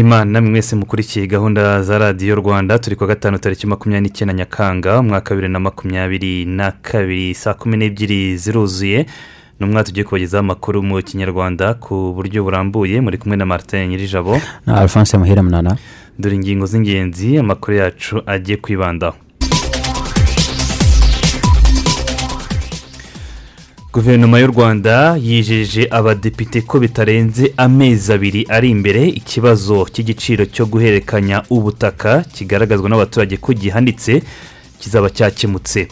Y'imana mwese mukurikiye gahunda za radiyo rwanda turi kuwa gatanu tariki makumyabiri n'icyenda nyakanga umwaka wa bibiri na makumyabiri na kabiri saa kumi n'ebyiri ziruzuye. Ni umwaka tugiye kubagezaho amakuru mu kinyarwanda ku buryo burambuye. Muri kumwe na martin nyirijabo. Na alphonse muhire munana. Dore ingingo z'ingenzi amakuru yacu agiye kwibandaho. Guverinoma y'u rwanda yijeje abadepite ko bitarenze amezi abiri ari imbere. Ikibazo cy'igiciro cyo guhererekanya ubutaka kigaragazwa n'abaturage ko gihanitse kizaba cyakemutse.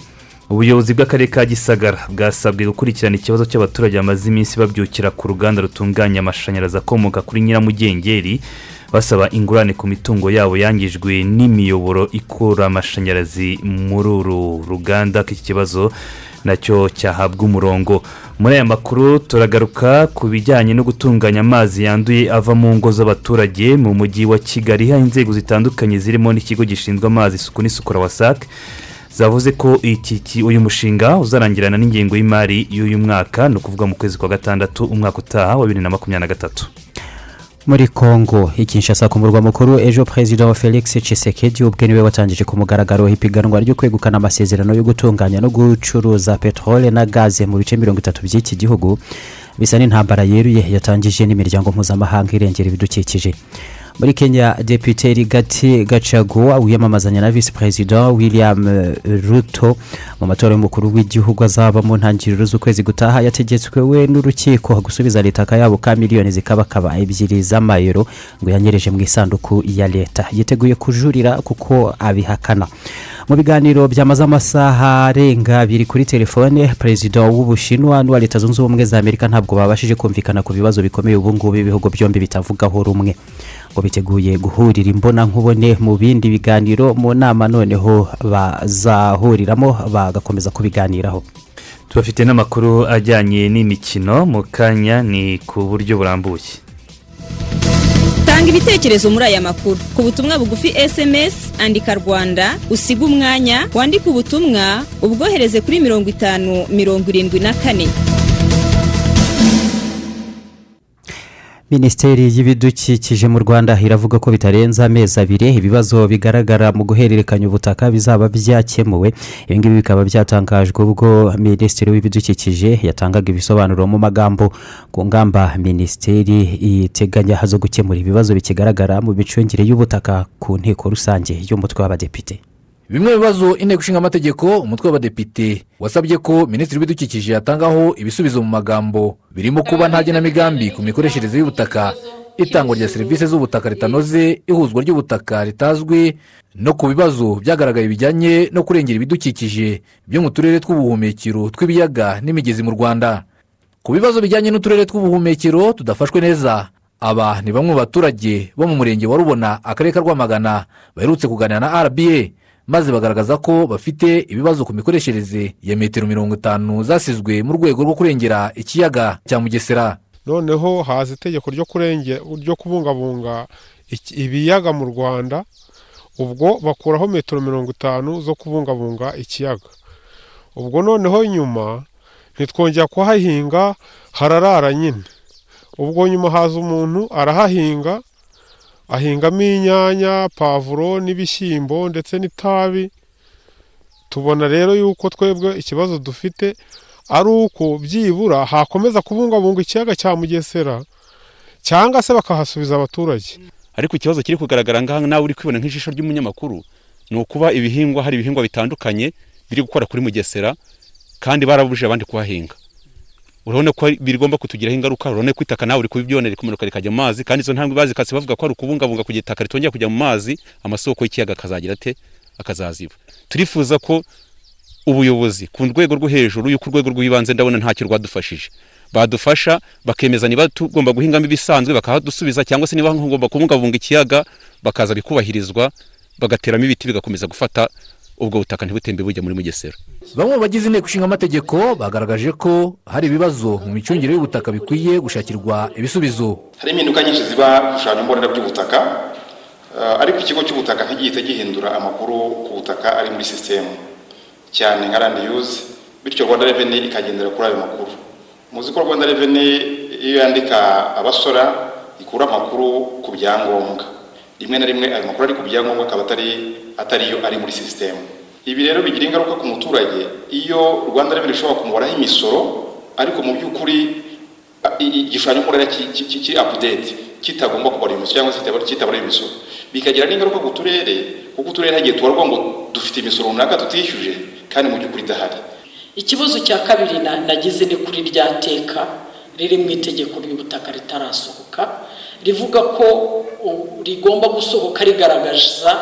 Ubuyobozi bw'akarere ka gisagara bwasabwe gukurikirana ikibazo cy'abaturage bamaze iminsi babyukira ku ruganda rutunganya amashanyarazi akomoka kuri nyiramugengeri basaba ingurane ku mitungo yabo yangijwe n'imiyoboro ikura amashanyarazi muri uru ruganda ko iki kibazo na cyo cyahabwa umurongo. Muri aya makuru turagaruka ku bijyanye no gutunganya amazi yanduye ava mu ngo z'abaturage mu mujyi wa kigali. Aho inzego zitandukanye zirimo n'ikigo gishinzwe amazi isuku n'isukura wasake zavuze ko uyu mushinga uzarangirana n'ingengo y'imari y'uyu mwaka ni ukuvuga mu kwezi kwa gatandatu umwaka utaha wa bibiri na makumyabiri na gatatu. Muri congo ikinshasa ku murwa mukuru ejo perezida wa felix Tshisekedi ubwe ni we watangije ku mugaragaro ipiganwa ryo kwegukana amasezerano yo gutunganya no gucuruza peteroli na gaze mu bice mirongo itatu by'iki gihugu bisa n'intambara yeruye yatangije n'imiryango mpuzamahanga irengera ibidukikije. Muri kenya depite rigati gacaguwa wiyamamazanya na visi perezida william ruto mu matora y'umukuru w'igihugu azaba mu ntangiriro z'ukwezi gutaha. Yategetswe we n'urukiko gusubiza leta akayabo ka miliyoni zikabakaba ebyiri z'amayero ngo yanyereje mu isanduku ya leta. Yiteguye kujurira kuko abihakana. Mu biganiro byamaze amasaha arenga abiri kuri telefone perezida w'ubushinwa n'uwa leta zunze ubumwe za amerika ntabwo babashije kumvikana ku bibazo bikomeye ubu ngubu ibihugu byombi bitavugaho rumwe. Ngo biteguye guhurira imbonankubone mu bindi biganiro mu nama noneho bazahuriramo bagakomeza kubiganiraho. Tubafite n'amakuru ajyanye n'imikino mu kanya ni ku buryo burambuye. Tanga ibitekerezo muri aya makuru. Ku butumwa bugufi esemesi andika rwanda usiga umwanya wandike ubutumwa ubwohereze kuri mirongo itanu mirongo irindwi na kane. Minisiteri y'ibidukikije mu rwanda iravuga ko bitarenze amezi abiri ibibazo bigaragara mu guhererekanya ubutaka bizaba byakemuwe. Ibi ngibi bikaba byatangajwe ubwo minisitiri w'ibidukikije yatangaga ibisobanuro mu magambo. Ku ngamba minisiteri iteganya zo gukemura ibibazo bikigaragara mu micungire y'ubutaka ku nteko rusange y'umutwe w'abadepite. Bimwe mu bibazo inteko ishinga amategeko umutwe w'abadepite wasabye ko minisitiri w'ibidukikije yatangaho ibisubizo mu magambo birimo kuba nta genamigambi ku mikoreshereze y'ubutaka itangwa rya serivisi z'ubutaka ritanoze ihuzwa ry'ubutaka ritazwi no ku bibazo byagaragaye bijyanye no kurengera ibidukikije byo mu turere tw'ubuhumekero tw'ibiyaga n'imigezi mu rwanda. Ku bibazo bijyanye n'uturere tw'ubuhumekero tudafashwe neza. Aba ni bamwe mu baturage bo mu murenge wa rubona akarere ka rwamagana baherutse kuganira na rba maze bagaragaza ko bafite ibibazo ku mikoreshereze ya metero mirongo itanu zasizwe mu rwego rwo kurengera ikiyaga cya mugesera. Noneho haza itegeko ryo kubungabunga ibiyaga mu rwanda ubwo bakuraho metero mirongo itanu zo kubungabunga ikiyaga. Ubwo noneho nyuma ntitwongera kuhahinga hararara nyine. Ubwo nyuma haza umuntu arahahinga ahingamo inyanya pavuro n'ibishyimbo ndetse n'itabi. Tubona rero yuko twebwe ikibazo dufite ari uko byibura hakomeza kubungabunga ikiyaga cya mugesera cyangwa se bakahasubiza abaturage. Ariko ikibazo kiri kugaragara ngaha nawe uri kwibona nk'ijisho ry'umunyamakuru ni ukuba ibihingwa hari ibihingwa bitandukanye biri gukora kuri mugesera kandi barabujije abandi kuhahinga. Urabona ko bigomba kutugiraho ingaruka urabona ko itaka nawe uri kubibyonera rikomenuka rikajya mu mazi kandi izo ntambwe bazikase bavuga ko ari ukubungabunga kugira itaka ritongera kujya mu mazi amasoko y'ikiyaga akazagira ate? Akazaziba. Turifuza ko ubuyobozi ku rwego rwo hejuru y'uko urwego rw'ibanze ndabona ntacyo rwadufashije. Badufasha bakemeza niba tugomba guhingamo ibisanzwe bakahadusubiza cyangwa se niba ngomba kubungabunga ikiyaga bakaza bikubahirizwa bagateramo ibiti bigakomeza gufata ubwo butaka ntibutembe bujya muri mugesera. Bamwe mu bagize inteko ishinga amategeko bagaragaje ko hari ibibazo mu micungire y'ubutaka bikwiye gushakirwa ibisubizo. Hari impinduka nyinshi ziba ku bishushanyo mbonera by'ubutaka eh, ariko ikigo cy'ubutaka ntigihita gihindura amakuru ku butaka ari muri sisitemu cyane nka randi yuzi bityo rwanda reveni ikagendera kuri ayo makuru. Muzi ko rwanda reveni iyo yandika abasora ikura amakuru ku byangombwa. Rimwe na rimwe ayo makuru ari ku byangombwa akaba atari atariyo ari muri sisitemu ibi rero bigira ingaruka ku muturage. Iyo rwanda reveni ishobora kumubaraho imisoro ariko mu by'ukuri igishushanyo mbonera ki- ki- ki- kiri apudeti kitagomba kubara imisoro cyangwa se kitaba- kitabara imisoro. Bikagira n'ingaruka ku turere kuko uturere hagiye tubarwa ngo dufite imisoro runaka tutishyuje kandi mu by'ukuri idahari. Ikibazo cya kabiri na- nagize ni kuri rya teka riri mu itegeko ry'ubutaka ritarasohoka. Rivuga ko rigomba gusohoka rigaragaza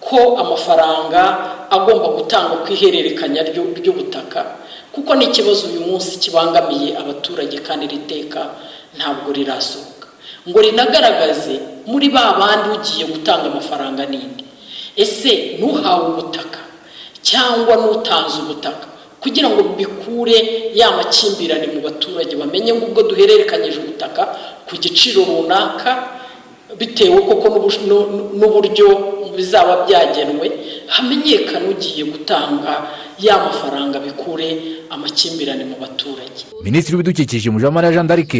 ko amafaranga agomba gutangwa ku ihererekanya ry'u- ry'ubutaka. Kuko ni ikibazo uyu munsi kibangamiye abaturage kandi iri teka ntabwo rirasohoka. Ngo rinagaragaze muri ba bandi ugiye gutanga amafaranga n'indi. Ese n'uhawe ubutaka cyangwa n'utanze ubutaka? Kugira ngo bikure ya makimbirane mu baturage bamenye ngo ubwo duhererekanyije ubutaka ku giciro runaka bitewe koko n'ubu- n'u- n'uburyo bizaba byagenwe hamenyekane ugiye gutanga ya mafaranga bikure amakimbirane mu baturage. Minisitiri w'ibidukikije mujamara jean d'arc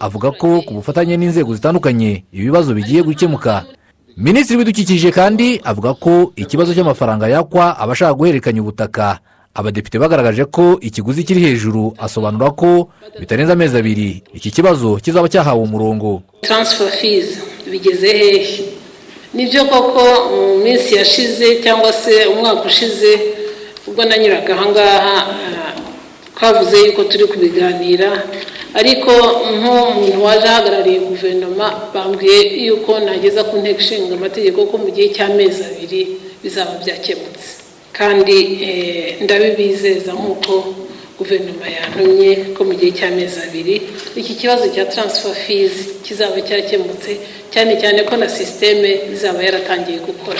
avuga ko ku bufatanye n'inzego zitandukanye ibibazo bigiye gukemuka. Minisitiri w'ibidukikije kandi avuga ko ikibazo cy'amafaranga yakwa abashaka guhererekanya ubutaka abadepite bagaragaje ko ikiguzi kiri hejuru asobanura ko bitarenze amezi abiri iki kibazo kizaba cyahawe umurongo. Taransifa fizi bigeze hehe? Nibyo koko mu minsi yashize cyangwa se umwaka ushize ubwo nanyuraga ahangaha ah, twavuze yuko turi kubiganira ariko nk'umuntu waje ahagarariye guverinoma bambwiye yuko nageza ku nteko ishinga amategeko ko mu gihe cy'amezi abiri bizaba byakemutse. Kandi eh, ndabibizeza nk'uko guverinoma yantumye ko mu gihe cy'amezi abiri iki kibazo cya taransifa fizi kizaba cyakemutse cyane cyane ko na sisiteme izaba yaratangiye gukora.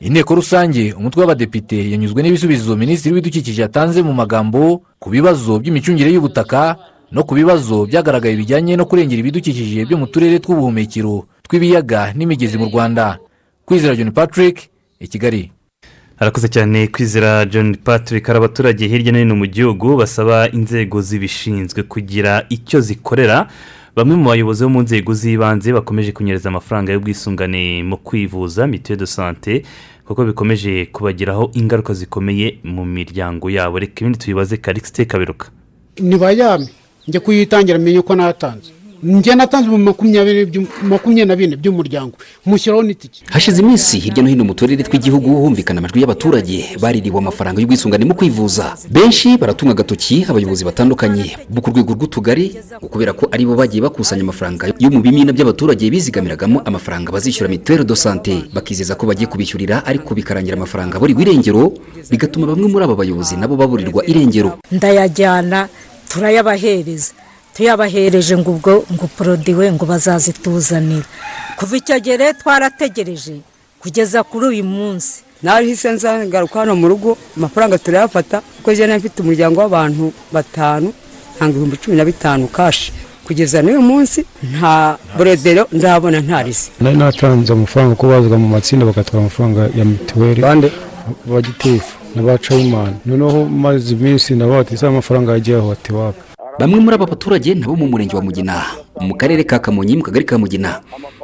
Inteko rusange umutwe w'abadepite yanyuzwe n'ibisubizo minisitiri w'ibidukikije yatanze mu magambo ku bibazo by'imicungire y'ubutaka no ku bibazo byagaragaye bijyanye no kurengera ibidukikije byo mu turere tw'ubuhumekero tw'ibiyaga n'imigezi mu rwanda. Kwizera john patrick i kigali. Harakoze cyane kwizera john patrick. Hari abaturage hirya no hino mu gihugu basaba inzego zibishinzwe kugira icyo zikorera. Bamwe mu bayobozi bo mu nzego z'ibanze bakomeje kunyereza amafaranga y'ubwisungane mu kwivuza mituweli de sante kuko bikomeje kubagiraho ingaruka zikomeye mu miryango yabo. Reka ibindi tubibaze karikisite kaberuka. Ntibayame njya kuyitangira amenye ko natanze. Njye natanze mu makumyabiri by'u- makumyabiri na bine by'umuryango. Mushyiraho n'itike. Hashize iminsi hirya no hino mu turere tw'igihugu humvikana amajwi y'abaturage baririwe amafaranga y'ubwisungane mu kwivuza. Benshi baratunga agatoki abayobozi batandukanye bo ku rwego rw'utugari kubera ko ari bo bagiye bakusanya amafaranga yo mu bimina by'abaturage bizigamiragamo amafaranga bazishyura mituweli do sante bakizeza ko bagiye kubishyurira ariko bikarangira amafaranga buri irengero bigatuma bamwe muri aba bayobozi nabo baburirwa irengero. Ndayajyana turayabahereza tuyabahereje ngo ubwo ngo porodiwe ngo bazazituzanira kuva icyo gihe rero twarategereje kugeza kuri uyu munsi. Nahise nzagaruka hano mu rugo amafaranga turayafata kuko jena mfite umuryango w'abantu batanu ntanga ibihumbi cumi na bitanu kashi kugeza n'uyu munsi nta borodero ndabona nta risi nari natanze amafaranga ko bazaga mu matsinda bagatwara amafaranga ya mituweli. Ba gitifu n'aba cayimani noneho maze iminsi nabo bati ese amafaranga yagiye aho. Ati wapi bamwe muri aba baturage nabo mu murenge wa mugina. Mu karere ka kamonyi mu kagari ka mugina.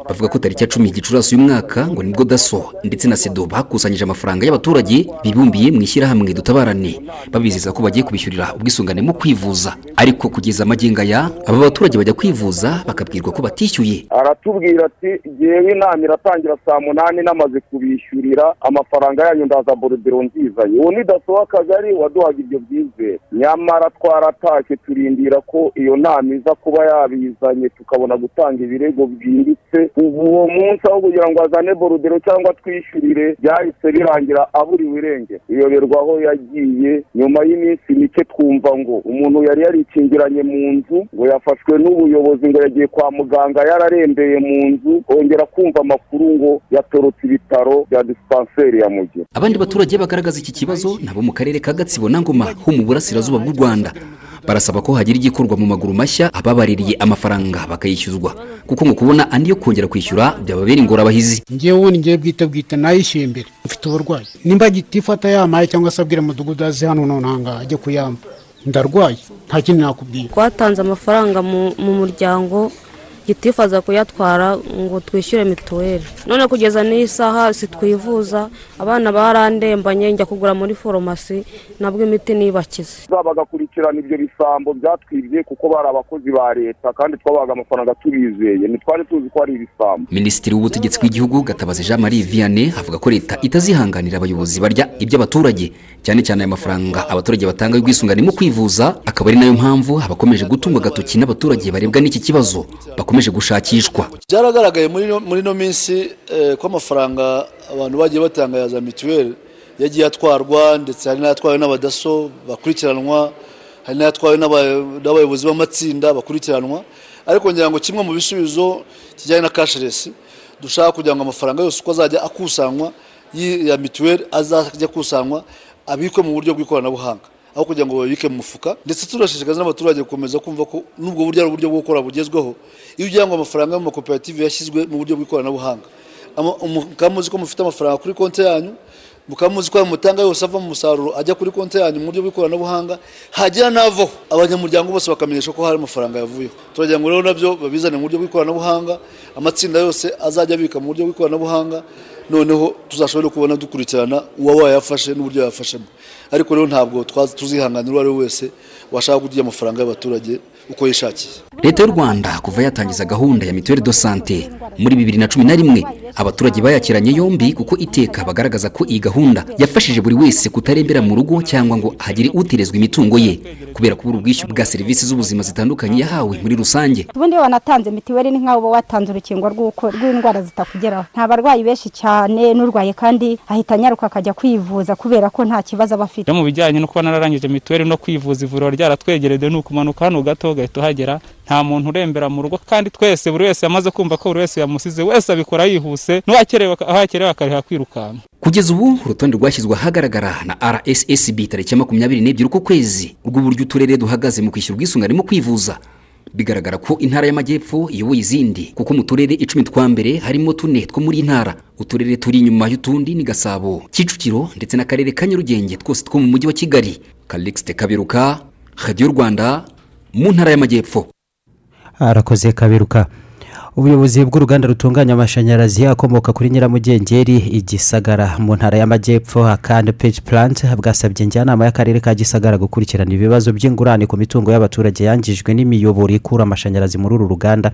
Bavuga ko tariki ya cumi gicurasi uyu mwaka ngo ni bwo daso ndetse na sedo bakusanyije amafaranga y'abaturage bibumbiye mu ishyirahamwe dutabarane. Babizeza ko bagiye kubishyurira ubwisungane mu kwivuza. Ariko kugeza amagingo aya aba baturage bajya kwivuza bakabwirwa ko batishyuye. Aratubwira ati ngewe inama iratangira saa munani namaze kubishyurira amafaranga yanyu ndaza borodero nzizanye uwo ni daso w'akagari waduhaga ibyo byizere nyamara twaratashye turindira ko iyo nama iza kuba yabizanye. Tukabona gutanga ibirego byimbitse uwo munsi aho kugira ngo azane borudero cyangwa twishyurire byahise birangira aburiwe irengero iyoberwa aho yagiye nyuma y'iminsi mike twumva ngo umuntu yari yarikingiranye mu nzu ngo yafashwe n'ubuyobozi ngo yagiye kwa muganga yararembeye mu nzu kongera kumva amakuru ngo yatorotse ibitaro bya disipanseri ya mugi. Abandi baturage bagaragaza iki kibazo nabo mu karere ka gatsibo na ngoma ho mu burasirazuba bw'u rwanda. Barasaba ko hagira igikorwa mu maguru mashya ababaririye amafaranga. Bakayishyuzwa. Kuko ngo kubona andi yo kongera kwishyura byababera ingorabahizi. Ngewe ubundi ngewe bwite bwite nayishyuye mbere mfite uburwayi. Nimba gitifata yamaye cyangwa se abwira umudugudu azi hano none ahangaha ajye kuyamba ndarwaye. Nta kindi nakubwira twatanze amafaranga mu muryango. Gitifuza kuyatwara ngo twishyure mituweli. None kugeza n'iyi saha sitwivuza abana barandembanye njya kugura muri foromasi nabwo imiti nibakize. Bagakurikirana ibyo bisambo byatwibye kuko bari abakozi ba leta kandi twabaga amafaranga tubizeye. Ntitwari tuzi ko ari ibisambo. Minisitiri w'ubutegetsi bw'igihugu gatabazi jean marie vianney avuga ko leta itazihanganira abayobozi barya iby'abaturage. Cyane cyane aya mafaranga abaturage batanga y'ubwisungane mu kwivuza akaba ari na yo mpamvu abakomeje gutungwa agatoki n'abaturage barebwa n'iki kibazo. Bakomeje gushakishwa. Byaragaragaye muri ino- minsi eh, ko amafaranga abantu bagiye batanga ya za mituweli yagiye atwarwa ndetse hari n'ayatwawe n'abadaso bakurikiranwa hari n'ayatwawe n'aba- n'abayobozi b'amatsinda bakurikiranwa. Ariko ngira ngo kimwe mu bisubizo kijyanye na cashless dushaka kugira ngo amafaranga yose uko azajya akusanywa ya mituweli azajya akusanywa abikwe mu buryo bw'ikoranabuhanga. Aho kugira ngo babike mu mufuka. Ndetse turashishikariza n'abaturage gukomeza kumva ko n'ubwo buryo ari uburyo bwo gukora bugezweho iyo ugira ngo amafaranga yo mu makoperative yashyizwe mu buryo bw'ikoranabuhanga. Mukaba muzi ko mufite amafaranga kuri konti yanyu mukaba muzi ko mutanga yose ava mu musaruro ajya kuri konti yanyu mu buryo bw'ikoranabuhanga hagira n'avaho abanyamuryango bose bakamenyesha ko hari amafaranga yavuyeho. Turagira ngo rero na byo babizane mu buryo bw'ikoranabuhanga amatsinda yose azajya abika mu buryo bw'ikoranabuhanga noneho tuzashobore kubona dukurikirana uwa wayafashe n'uburyo yafashemo. Ariko rero ntabwo tuzihanganira uwo ari we wese washaka kurya amafaranga y'abaturage uko yishakiye. Leta y'u rwanda kuva yatangiza gahunda ya mituweli do sante muri bibiri na cumi na rimwe abaturage bayakiranye yombi kuko iteka bagaragaza ko iyi gahunda yafashije buri wese kutarembera mu rugo cyangwa ngo hagire uterezwa imitungo ye kubera kubura ubwishyu bwa serivisi z'ubuzima zitandukanye yahawe muri rusange. Ubundi iyo wanatanze mituweli ni nk'aho uba watanze urukingo rw'indwara zitakugeraho. Nta barwayi benshi cyane n'urwaye kandi ahita anyaruka akajya kwivuza kubera ko nta kibazo aba afite. Mu bijyanye no kuba nararangije mituweli no kwivuza ivuriro ryaratwegereye ni ukumanuka hano gato ugahita uhagera. Nta muntu urembera mu rugo kandi twese buri wese yamaze kumva ko buri wese yamusize wese abikora yihuse n'uwakerewe akariha kwirukanka. Kugeza ubu urutonde rwashyizwe ahagaragara na rssb tariki ya makumyabiri n'ebyiri kwezi rw'uburyo uturere duhagaze mu kwishyura ubwisungane mu kwivuza. Bigaragara ko intara y'amajyepfo iyoboye izindi kuko mu turere icumi twa mbere harimo tune two muri iyi ntara. Uturere turi inyuma y'utundi ni gasabo kicukiro ndetse n'akarere ka nyarugenge twose two mu mujyi wa kigali. Kalixte kaberuka radiyo rwanda mu ntara y'amajyepfo. Arakoze kaberuka ubuyobozi bw'uruganda rutunganya amashanyarazi akomoka kuri nyiramugengeri igisagara mu ntara y'amajyepfo akandi peji puranti bwasabye njyanama y'akarere ka gisagara gukurikirana ibibazo by'ingurane ku mitungo y'abaturage yangijwe n'imiyoboro ikura amashanyarazi muri uru ruganda.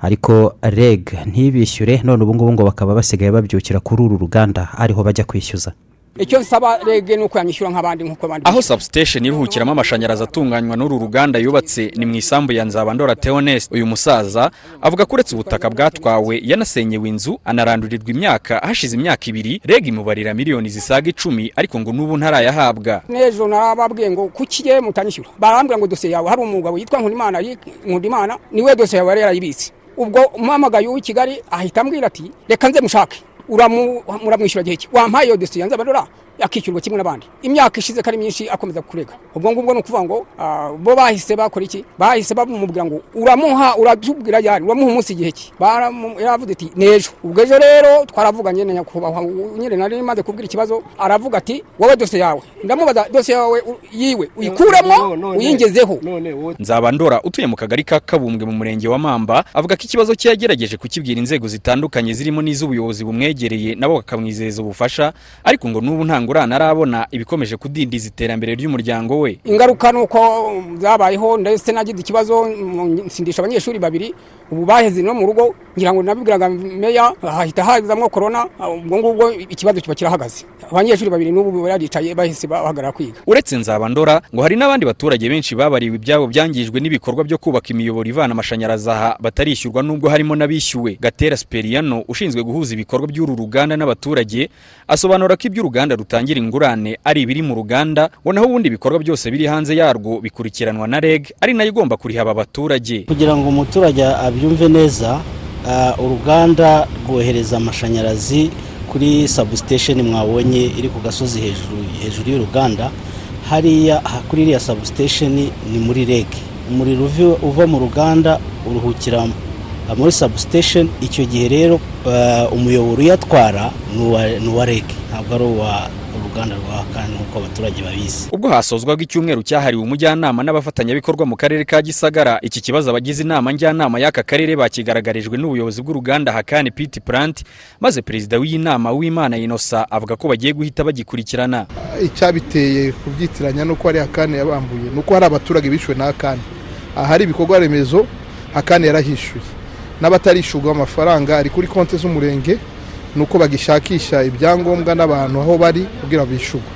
Ariko reg ntibishyure none ubu ngubu ngo bakaba basigaye babyukira kuri uru ruganda ariho bajya kwishyuza. Icyo nsaba rege ni uko yanyishyura nk'abandi nk'uko abandi aho substation iruhukiramo amashanyarazi atunganywa n'uru ruganda yubatse ni mu isambu ya nzabandora theoneste uyu musaza avuga ko uretse ubutaka bwatwawe yanasenyewe inzu anarandurirwa imyaka hashize imyaka ibiri reg imubarira miliyoni zisaga icumi ariko ngo n'ubu ntarayahabwa. N'ejo narababwiye ngo kuki ye mutanyishyura? Barambwira ngo dosiye yawe. Hari umugabo yitwa nkundimana nkundimana ni we dosiye yawe yari yarayibitse ubwo umuhamagaye uw'i kigali ahita ambwira ati reka nze mushake. Muramwishyura gihe ki? Wampaye iyo dosiye yanze abadora akishyurwa kimwe n'abandi imyaka ishize ari myinshi akomeza kurega ubwo ngubwo ni ukuvuga ngo ah, bo bahise bakora iki bahise bamubwira ngo uramuha uratubwira ryari uramuha umunsi igihe ki yaravuze ati n'ejo ubwo ejo rero twaravuganye na nyakubahwa nyine nari maze kubwira ikibazo aravuga ati wowe dosiye yawe ndamubaza dosiye yawe yiwe uyikuremo uyingezeho nzabandora utuye mu kagari ka kabumbwe mu murenge wa mamba avuga ko ikibazo cye yagerageje kukibwira inzego zitandukanye zirimo n'iz'ubuyobozi bumwegereye nabo bakamwizeza ubufasha ariko ngo n'ubu nta ngurane arabona ibikomeje kudindiza iterambere ry'umuryango we. Ingaruka ni uko zabayeho ndetse nagize ikibazo nsindisha abanyeshuri babiri ubu baheze no mu rugo ngira ngo nabibwiraga meya hahita hazamo korona ubwo ngubwo ikibazo kiba kirahagaze. Abanyeshuri babiri n'ubu baricaye bahise bahagarara kwiga. Uretse nzabandora ngo hari n'abandi baturage benshi babariwe ibyabo byangijwe n'ibikorwa byo kubaka imiyoboro ivana amashanyarazi aha batarishyurwa nubwo harimo n'abishyuwe. Gatera siperiano ushinzwe guhuza ibikorwa by'uru ruganda n'abaturage asobanura ko ibyo uruganda rutangira ingurane ari ibiri mu ruganda ngo naho ubundi ibikorwa byose biri hanze yarwo bikurikiranwa na reg ari na yo igomba kuriha aba baturage kugira ngo umuturage abyumve neza ah, uruganda rwohereza amashanyarazi kuri substation mwabonye iri ku gasozi hejuru hejuru y'uruganda hariya ha- kuri iriya substation ni muri reg. Umuriro uva mu ruganda uruhukira ah, muri substation icyo gihe rero ah, umuyoboro uyatwara ni uwa reg. Ntabwo ari uwa uruganda rwa kandi nk'uko abaturage babizi. Ubwo hasozwaga icyumweru cyahariwe umujyanama n'abafatanyabikorwa mu karere ka gisagara iki kibazo abagize inama njyanama y'aka karere bakigaragarijwe n'ubuyobozi bw'uruganda hakani piti plant maze perezida w'iyi nama w'imana inosa avuga ko bagiye guhita bagikurikirana. Icyabiteye kubyitiranya nuko hari akane yabambuye nuko hari abaturage bishyuwe na akane ahari ibikorwa remezo akane yarahishyuye n'abatarishyurwa amafaranga ari kuri konti z'umurenge nuko bagishakisha ibyangombwa n'abantu aho bari kugira bishyurwe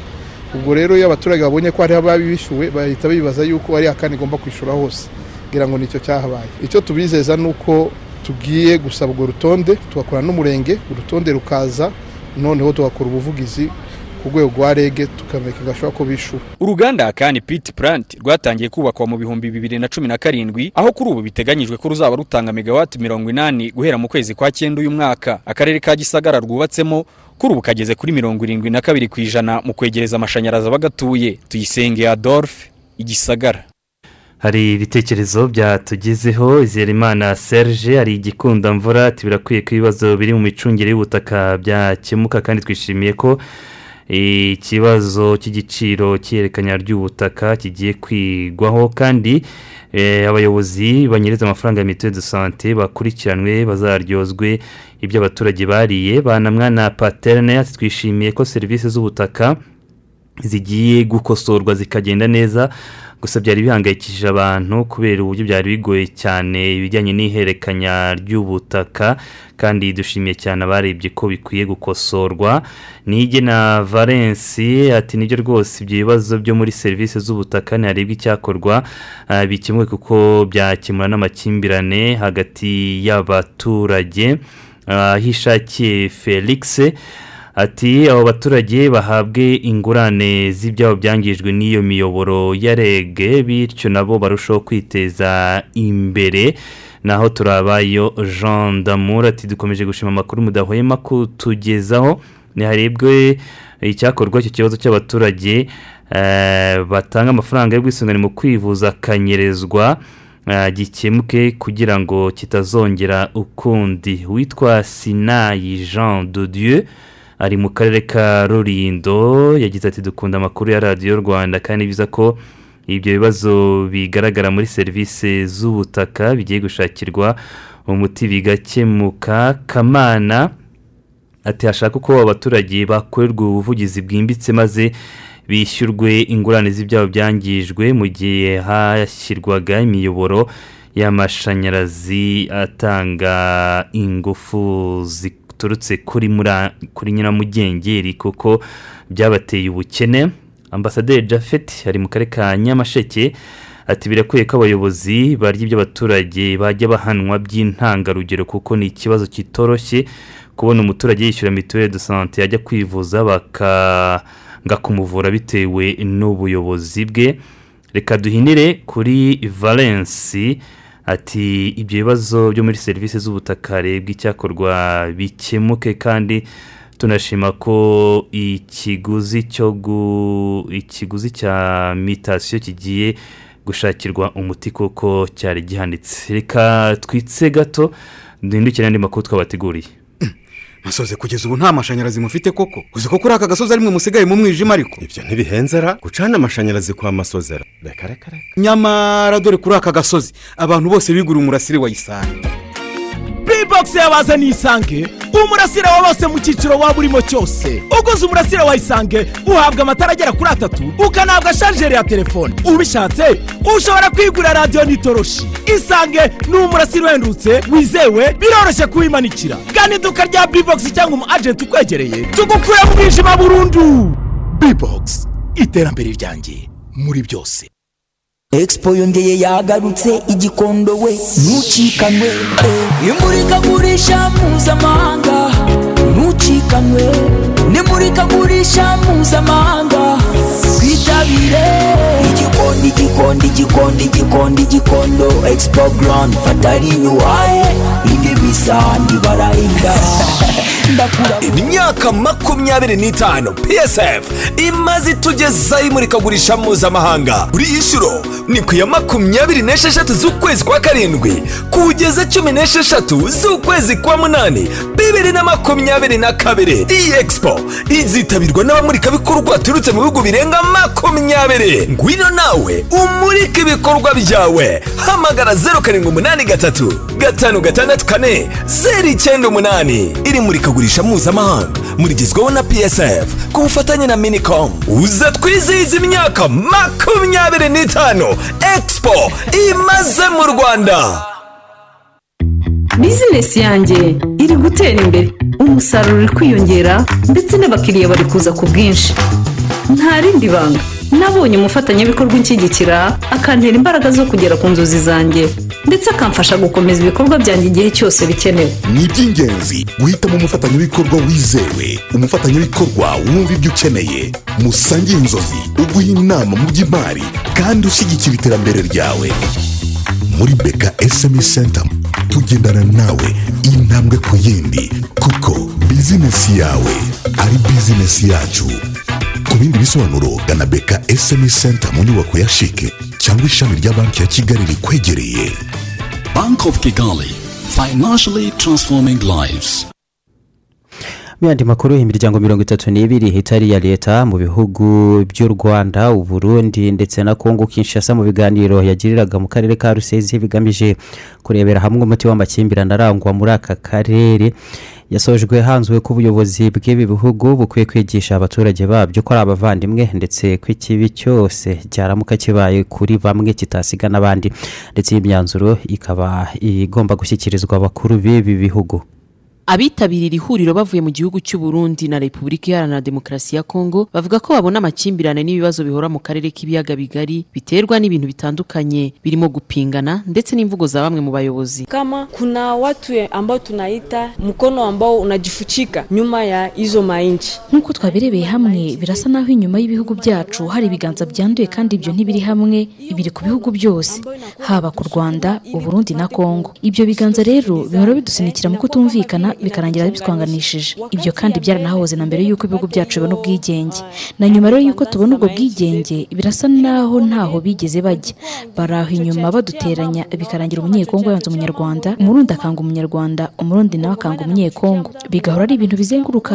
ubwo rero iyo abaturage babonye ko hariho ababishyuwe bahita bibaza yuko ari akane igomba kwishyura hose kugira ngo ni cyo cyahabaye. Icyo tubizeza ni uko tugiye gusaba urwo rutonde tugakorana n'umurenge urutonde rukaza noneho tugakora ubuvugizi ku rwego rwa rege tukamenya gashobora ko bishyura uruganda hakani piti plant rwatangiye kubakwa mu bihumbi bibiri na cumi na karindwi aho kuri ubu biteganyijwe ko ruzaba rutanga megawati mirongo inani guhera mu kwezi kwa cyenda uyu mwaka. Akarere ka gisagara rwubatsemo kuri ubu kageze kuri mirongo irindwi na kabiri ku ijana mu kwegereza amashanyarazi abagatuye. Tuyisenge adolphe igisagara hari ibitekerezo byatugezeho Izerimana Serge hari igikundamvura ati birakwiye ko ibibazo biri mu micungire y'ubutaka byakemuka kandi twishimiye ko ikibazo cy'igiciro cy'ihererekanya ry'ubutaka kigiye kwigwaho kandi eh, abayobozi banyereza amafaranga ya mituweli de sante bakurikiranwe bazaryozwe ibyo abaturage bariye. Banamwa na paterne ati twishimiye ko serivisi z'ubutaka zigiye gukosorwa zikagenda neza. Gusa byari bihangayikishije abantu kubera uburyo byari bigoye cyane ibijyanye n'ihererekanya ry'ubutaka kandi dushimiye cyane abarebye ko bikwiye gukosorwa. Nige na valensi ati ni byo rwose ibyo bibazo byo muri serivisi z'ubutaka ntiharebwa icyakorwa ah, bikemuwe kuko byakemura n'amakimbirane hagati y'abaturage. Ah, hishakiye felix ati abo baturage bahabwe ingurane z'ibyabo byangijwe n'iyo miyoboro ya rege bityo nabo barushaho kwiteza imbere. Naho turabayo jean damour ati dukomeje gushima amakuru mudahwema kutugezaho. Ntiharebwe icyakorwa icyo kibazo cy'abaturage eh, batanga amafaranga y'ubwisungane mu kwivuza akanyerezwa eh, gikemuke kugira ngo kitazongera ukundi. Witwa sinayi jean de dieu ari mu karere ka rurindo yagize ati dukunda amakuru ya radiyo rwanda kandi biza ko ibyo bibazo bigaragara muri serivisi z'ubutaka bigiye gushakirwa umuti bigakemuka. Kamana ati hashaka uko abaturage bakorerwa ubuvugizi bwimbitse maze bishyurwe ingurane z'ibyabo byangijwe mu gihe hashyirwaga imiyoboro y'amashanyarazi atanga ingufu ziturutse kuri kuri nyiramugengeri kuko byabateye ubukene. Ambasaderi jafet ari mu karere ka nyamasheke ati birakwiye ko abayobozi barya ibyo abaturage bajya bahanwa by'intangarugero kuko ni ikibazo kitoroshye kubona umuturage yishyura mituweli de sante yajya kwivuza bakanga kumuvura bitewe n'ubuyobozi bwe. Reka duhinire kuri valensi ati ibyo bibazo byo muri serivisi z'ubutaka harebwa icyakorwa bikemuke kandi tunashima ko ikiguzi cyo gu ikiguzi cya mitasiyo kigiye gushakirwa umuti kuko cyari gihanitse. Reka twitse gato duhindukire andi makuru twabateguriye. Masoze kugeza ubu nta mashanyarazi mufite koko? Uzi ko kuri aka gasozi arimwe musigaye mu mwijima ariko? Ibyo ntibihenzera gucana amashanyarazi kwa masozera. Reka reka reka. Nyamara dore kuri aka gasozi abantu bose biguriye umurasire wa isari. Bbox yabazaniye isange umurasire wa bose mu cyiciro waba urimo cyose. Uguze umurasire wa isange uhabwa amatara agera kuri atatu ukanahabwa sharijeri ya telefone. Ubishatse ushobora kwigurira radiyo n'itoroshi. Isange ni umurasire uhendutse wizewe biroroshye kuwimanikira. Gana iduka rya bbox cyangwa umu agenti ukwegereye tugukure mu mwijima burundu. Bbox iterambere ryanjye muri byose. Expo yongeye yagarutse igikondo we ntucikanwe eh. imurikagurisha mpuzamahanga ntucikanwe nimurikagurisha mpuzamahanga twitabire. Igikondo igikondo igikondo igikondo igikondo. Expo grand fatari yuhaye indi bisa ntibarahinda imyaka makumyabiri n'itanu psf imaze itugezaho imurikagurisha mpuzamahanga. Buri inshuro ni ku ya makumyabiri n'esheshatu z'ukwezi kwa karindwi kugeza cumi n'esheshatu z'ukwezi kwa munani bibiri na makumyabiri na kabiri. Iyi expo izitabirwa n'abamurikabikorwa baturutse mu bihugu birenga makumyabiri. Ngwino nawe umurike ibikorwa byawe. Hamagara zeru karindwi umunani gatatu gatanu gatandatu kane. Zeru icyenda umunani iri murikagurisha mpuzamahanga murigezweho na psf ku bufatanye na minicom. Uza twizihiza imyaka makumyabiri n'itanu. Expo imaze mu rwanda. Bizinesi yanjye iri gutera imbere. Umusaruro uri kwiyongera ndetse n'abakiriya bari kuza ku bwinshi. Nta rindi banga. Nabonye umufatanyabikorwa unshyigikira akantera imbaraga zo kugera ku nzozi zanjye ndetse akamfasha gukomeza ibikorwa byanjye igihe cyose bikenewe. Ni iby'ingenzi guhitamo umufatanyabikorwa wizewe umufatanyabikorwa wumva ibyo ukeneye. Musangire inzozi uguha inama mu by'imari kandi ushyigikira iterambere ryawe. Muri beka esemi senta tugendana nawe intambwe ku yindi kuko bizinesi yawe ari bizinesi yacu. Ku bindi bisobanuro gana beka esemi senta mu nyubako ya shike cyangwa ishami rya banki ya kigali rikwegereye Bank of Kigali, financially transforming lives. Mu yandi makuru imiryango mirongo itatu n'ibiri itari iya leta mu bihugu by'u rwanda uburundi ndetse na kongo kinshasa mu biganiro yagiriraga mu karere ka rusizi bigamije kurebera hamwe umuti w'amakimbirane arangwa muri aka karere. Yasojwe hanzwe ko ubuyobozi bw'ibi bihugu bukwiye kwigisha abaturage babyo ko ari abavandimwe ndetse ko ikibi cyose cyaramuka kibaye kuri bamwe kitasiga n'abandi. Ndetse iyi myanzuro ikaba igomba gushyikirizwa abakuru b'ibi bihugu. Abitabiriye ihuriro bavuye mu gihugu cy'u Burundi na repubulika iharanira demokarasi ya kongo bavuga ko babona amakimbirane n'ibibazo bihora mu karere k'ibiyaga bigari biterwa n'ibintu bitandukanye birimo gupingana ndetse n'imvugo za bamwe mu bayobozi. Kama kuna watu ambao tunaita mkono ambao unajifuchika nyuma ya hizo mainchi. Nk'uko twabirebeye hamwe birasa naho inyuma y'ibihugu byacu hari ibiganza byanduye kandi ibyo ntibiri hamwe biri ku bihugu byose haba ku rwanda uburundi na kongo ibyo biganza rero bihora bidusunikira mu kutumvikana bikarangira bitwanganishije ibyo kandi byaranahoze na mbere y'uko ibihugu byacu bibona ubwigenge. Na nyuma rero y'uko tubona ubwo bwigenge birasa naho ntaho bigeze bajya. Bari aho inyuma baduteranya bikarangira umunyekongo yanze umunyarwanda umurundi akanga umunyarwanda umurundi nawe akanga umunyekongo. Bigahora ari ibintu bizenguruka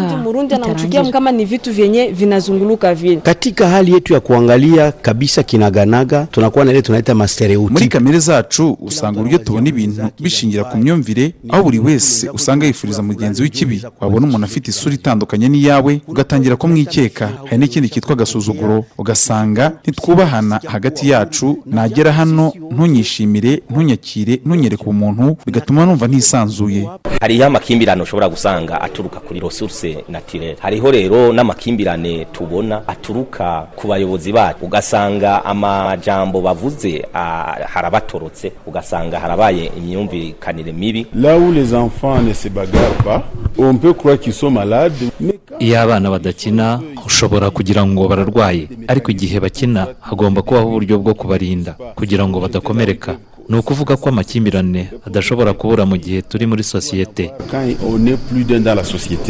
vile. katika hali yetu ya kuangalia kabisa kinaganaga tunakuwa na ile tunaita mastereotype muri kamere zacu usanga uburyo tubona ibintu bishingira ku myumvire aho buri wese usanga yifuriza mugenzi w'ikibi. Wabona umuntu afite isura itandukanye n'iyawe ugatangira kumwikeka. Hari n'ikindi cyitwa agasuzuguro ugasanga ntitwubahana hagati yacu. Nagera hano ntunyishimire ntunyakire ntunyereke ubumuntu bigatuma numva ntisanzuye. Hariho amakimbirane ushobora gusanga aturuka kuri resource naturelle hariho rero n'amakimbirane tubona aturuka ku bayobozi bacu. Ugasanga amajambo bavuze harabatorotse. Ugasanga harabaye imyumvikanire mibi. Où les enfants ne se iyo abana badakina ushobora kugira ngo bararwaye. Ariko igihe bakina hagomba kubaho uburyo bwo kubarinda kugira ngo badakomereka. Ni ukuvuga ko amakimbirane adashobora kubura mu gihe turi muri sosiyete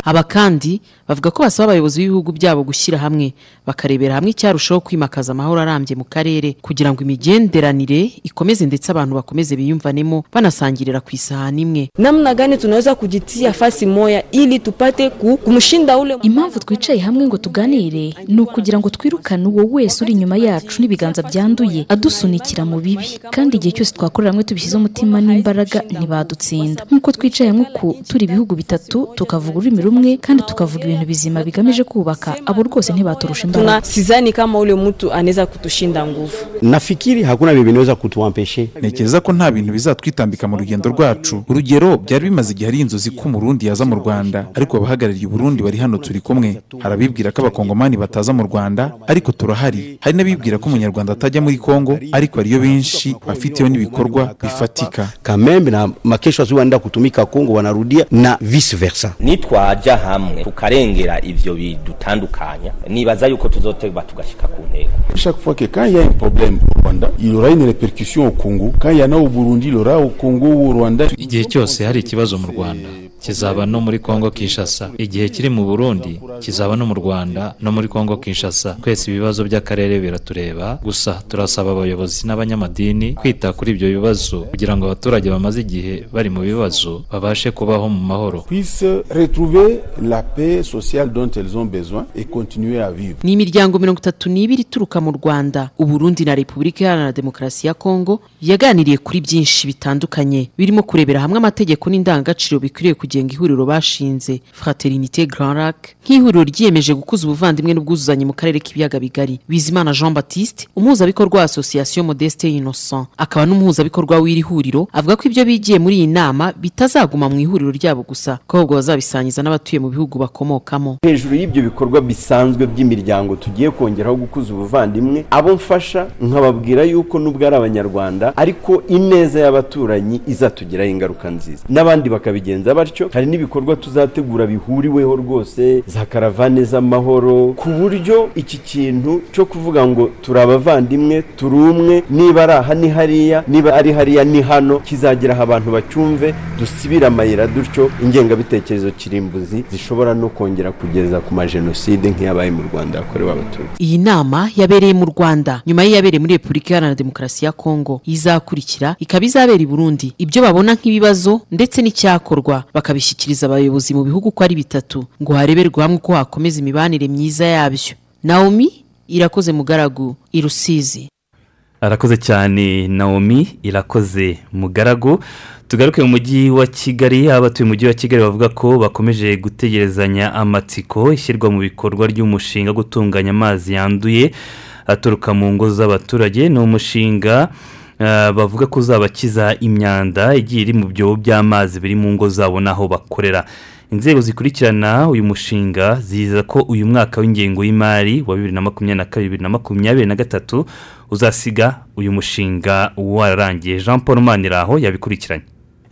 aba kandi bavuga ko basaba abayobozi b'ibihugu byabo gushyira hamwe bakarebera hamwe icyarushaho kwimakaza amahoro arambye mu karere kugira ngo imigenderanire ikomeze ndetse abantu bakomeze biyumvanemo banasangirira ku isahani imwe. Namna gani tunaweza kujitia fasi moya ili tupate ku, kumshinda ule? Impamvu twicaye hamwe ngo tuganire ni ukugira ngo twirukane uwo wese uri inyuma yacu n'ibiganza byanduye adusunikira mu bibi. Kandi igihe cyose twaba twakorera hamwe tubishyize umutima n'imbaraga ntibadutsinda. Nk'uko twicaye hamwe ku turi ibihugu bitatu tukavuga ururimi rumwe kandi tukavuga ibintu bizima bigamije kubaka. Abo rwose ntibaturusha imbaraga. Sizani kama ule mtu anaweza kutushinda nguvu. Nafikiri hakuna vile vinaweza kutuampeshe. Ntekereza ko nta bintu bizatwitambika mu rugendo rwacu. Urugero byari bimaze igihe ari inzozi ko umurundi yaza mu rwanda. Ariko abahagarariye uburundi bari hano turi kumwe. Hari abibwira ko abakongomani bataza mu rwanda ariko turahari. Hari n'abibwira ko umunyarwanda atajya muri kongo ariko hariyo benshi bafiteho n'ibikorwa bifatika. Kamembe na makesho wazi wanaenda kutumika kongo wanarudia na vice versa. Nitwaja hamwe tukarengera ivyo bidutandukanya. Nibaza yuko tuzoteba tugashika ku ntego. Chaque fois que quand il y a un problème au Rwanda, il y aura une répercussion au Congo. Quand il y en a au Burundi, il y aura au Congo au Rwanda. igihe cyose hari ikibazo mu rwanda kizaba no muri kongo kinshasa. Igihe kiri mu burundi kizaba no mu rwanda no muri kongo kinshasa. Twese ibibazo by'akarere biratureba gusa turasaba abayobozi n'abanyamadini kwita kuri ibyo bibazo kugira ngo abaturage bamaze igihe bari mu bibazo babashe kubaho mu mahoro. Puissent retrouver la paix sociale dont elles ont besoin et continuer à vivre. ni imiryango mirongo itatu n'ibiri ituruka mu rwanda. Uburundi na repubulika iharanira demokarasi ya kongo yaganiriye kuri byinshi bitandukanye. Birimo kurebera hamwe amategeko n'indangagaciro bikwiriye kugenga ihuriro bashinze. Fraternité grand lac nk'ihuriro ryiyemeje gukuza ubuvandimwe n'ubwuzuzanye mu karere k'ibiyaga bigari. Bizimana jean baptiste umuhuzabikorwa wa association modeste innocent akaba n'umuhuzabikorwa w'iri huriro avuga ko ibyo bigiye muri iyi nama bitazaguma mu ihuriro ryabo gusa ko ahubwo bazabisangiza n'abatuye mu bihugu bakomokamo. Hejuru y'ibyo bikorwa bisanzwe by'imiryango tugiye kongeraho gukuza ubuvandimwe abo mfasha nkababwira yuko nubwo ari abanyarwanda ariko ineza y'abaturanyi izatugiraho ingaruka nziza. N'abandi bakabigenza batyo hari n'ibikorwa tuzategura bihuriweho rwose za karavane z'amahoro ku buryo iki kintu cyo kuvuga ngo turi abavandimwe turi umwe niba ari aha ni hariya niba ari hariya ni hano kizagera aho abantu bacyumve dusibire amayira dutyo ingengabitekerezo kirimbuzi zishobora no kongera kugeza ku majenoside nk'iyabaye mu rwanda yakorewe abatutsi. Iyi nama yabereye mu rwanda. Nyuma y'iyabereye muri repubulika iharanira demokarasi ya kongo izakurikira ikaba izabera i burundi. Ibyo babona nk'ibibazo ndetse n'icyakorwa bakabishyikiriza abayobozi mu bihugu uko ari bitatu ngo hareberwe hamwe uko hakomeza imibanire myiza yabyo. Naomi irakoze mugaragu i rusizi. Arakoze cyane naomi irakoze mugaragu. Tugaruke mu mujyi wa kigali abatuye umujyi wa kigali bavuga ko bakomeje gutegerezanya amatsiko ishyirwa mu bikorwa ry'umushinga wo gutunganya amazi yanduye aturuka mu ngo z'abaturage. Ni umushinga ah, bavuga ko uzabakiza imyanda igiye iri mu byobo by'amazi biri mu ngo zabo n'aho bakorera. Inzego zikurikirana uyu mushinga ziza ko uyu mwaka w'ingengo y'imari wa bibiri na makumyabiri na kabiri bibiri na makumyabiri na gatatu uzasiga uyu mushinga wararangiye. Jean paul maniraho yabikurikiranye.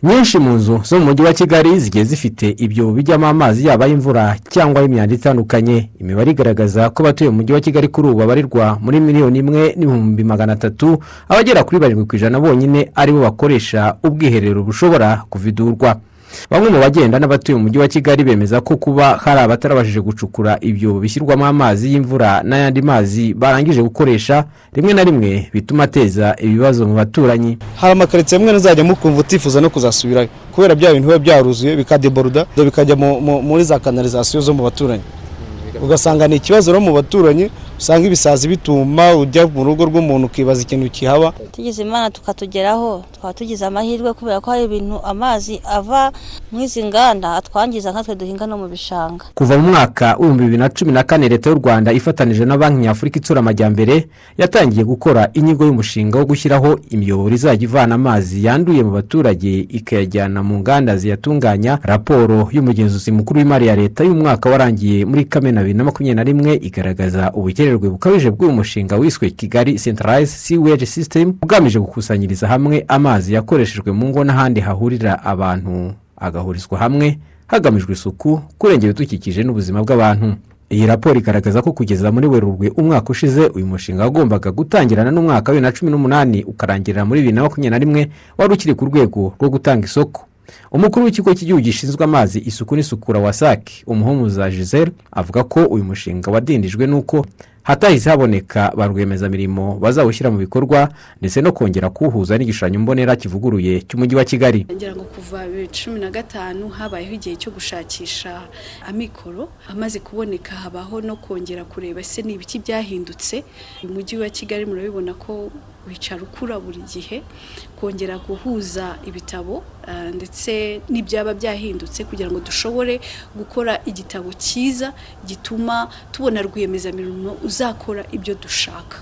Nyinshi mu nzu zo mu mujyi wa kigali zigiye zifite ibyo bijyamo amazi yaba ay'imvura cyangwa ay'imyanda itandukanye. Imibare igaragaza ko abatuye mu mujyi wa kigali kuri ubu babarirwa muri miliyoni imwe n'ibihumbi magana atatu abagera kuri barindwi ku ijana bonyine ari bo bakoresha ubwiherero bushobora kuvidurwa. Bamwe mu bagenda n'abatuye mu mujyi wa kigali bemeza ko kuba hari abatarabashije gucukura ibyo bishyirwamo amazi y'imvura n'ayandi mazi barangije gukoresha rimwe na rimwe bituma ateza ibibazo mu baturanyi. Hari amakaritsiye amwe azajya mukumva utifuza no kuzasubirayo kubera bya bintu biba byaruzuye bikadeboruda bikajya mu- mu- muri za kanalizasiyo zo mu baturanyi. Ugasanga ni ikibazo no mu baturanyi usanga ibisazi bituma ujya mu rugo rw'umuntu ukibaza ikintu kihaba. Tugize imana tukatugeraho twaba tugize amahirwe kubera ko hari ibintu amazi ava mu izi nganda atwangiza nkatwe duhinga no mu bishanga. Kuva mu mwaka w'ibihumbi bibiri na cumi na kane leta y'u rwanda ifatanije na banki nyafurika itsura amajyambere yatangiye gukora inyigo y'umushinga wo gushyiraho imiyoboro izajya ivana amazi yanduye mu baturage ikayajyana mu nganda ziyatunganya. Raporo y'umugenzuzi mukuru w'imari ya leta y'umwaka warangiye muri kamena bibiri na makumyabiri na rimwe igaragaza ubukererwe bukabije bw'uyu mushinga wiswe kigali centralized sewage system ugamije gukusanyiriza hamwe amazi yakoreshejwe mu ngo n'ahandi hahurira abantu. Agahurizwa hamwe hagamijwe isuku kurengera ibidukikije n'ubuzima bw'abantu. Iyi raporo igaragaza ko kugeza muri werurwe umwaka ushize uyu mushinga wagombaga gutangirana n'umwaka wa bibiri na cumi n'umunani ukarangirira muri bibiri na makumyabiri na rimwe wari ukiri ku rwego rwo gutanga isoko. Umukuru w'ikigo cy'igihugu gishinzwe amazi isuku n'isukura wasake umuhumuza giselle avuga ko uyu mushinga wadindijwe n'uko hatahise haboneka ba rwiyemezamirimo bazawushyira mu bikorwa ndetse no kongera kuwuhuza n'igishushanyo mbonera kivuguruye cy'umujyi wa kigali. Ngira ngo kuva bibiri cumi na gatanu habayeho igihe cyo gushakisha amikoro amaze kuboneka habaho no kongera kureba ese ni ibiki byahindutse. Uyu mujyi wa kigali murabibona ko wicara ukura buri gihe. Kongera guhuza ibitabo ah, ndetse n'ibyaba byahindutse kugira ngo dushobore gukora igitabo cyiza gituma tubona rwiyemezamirimo uzakora ibyo dushaka.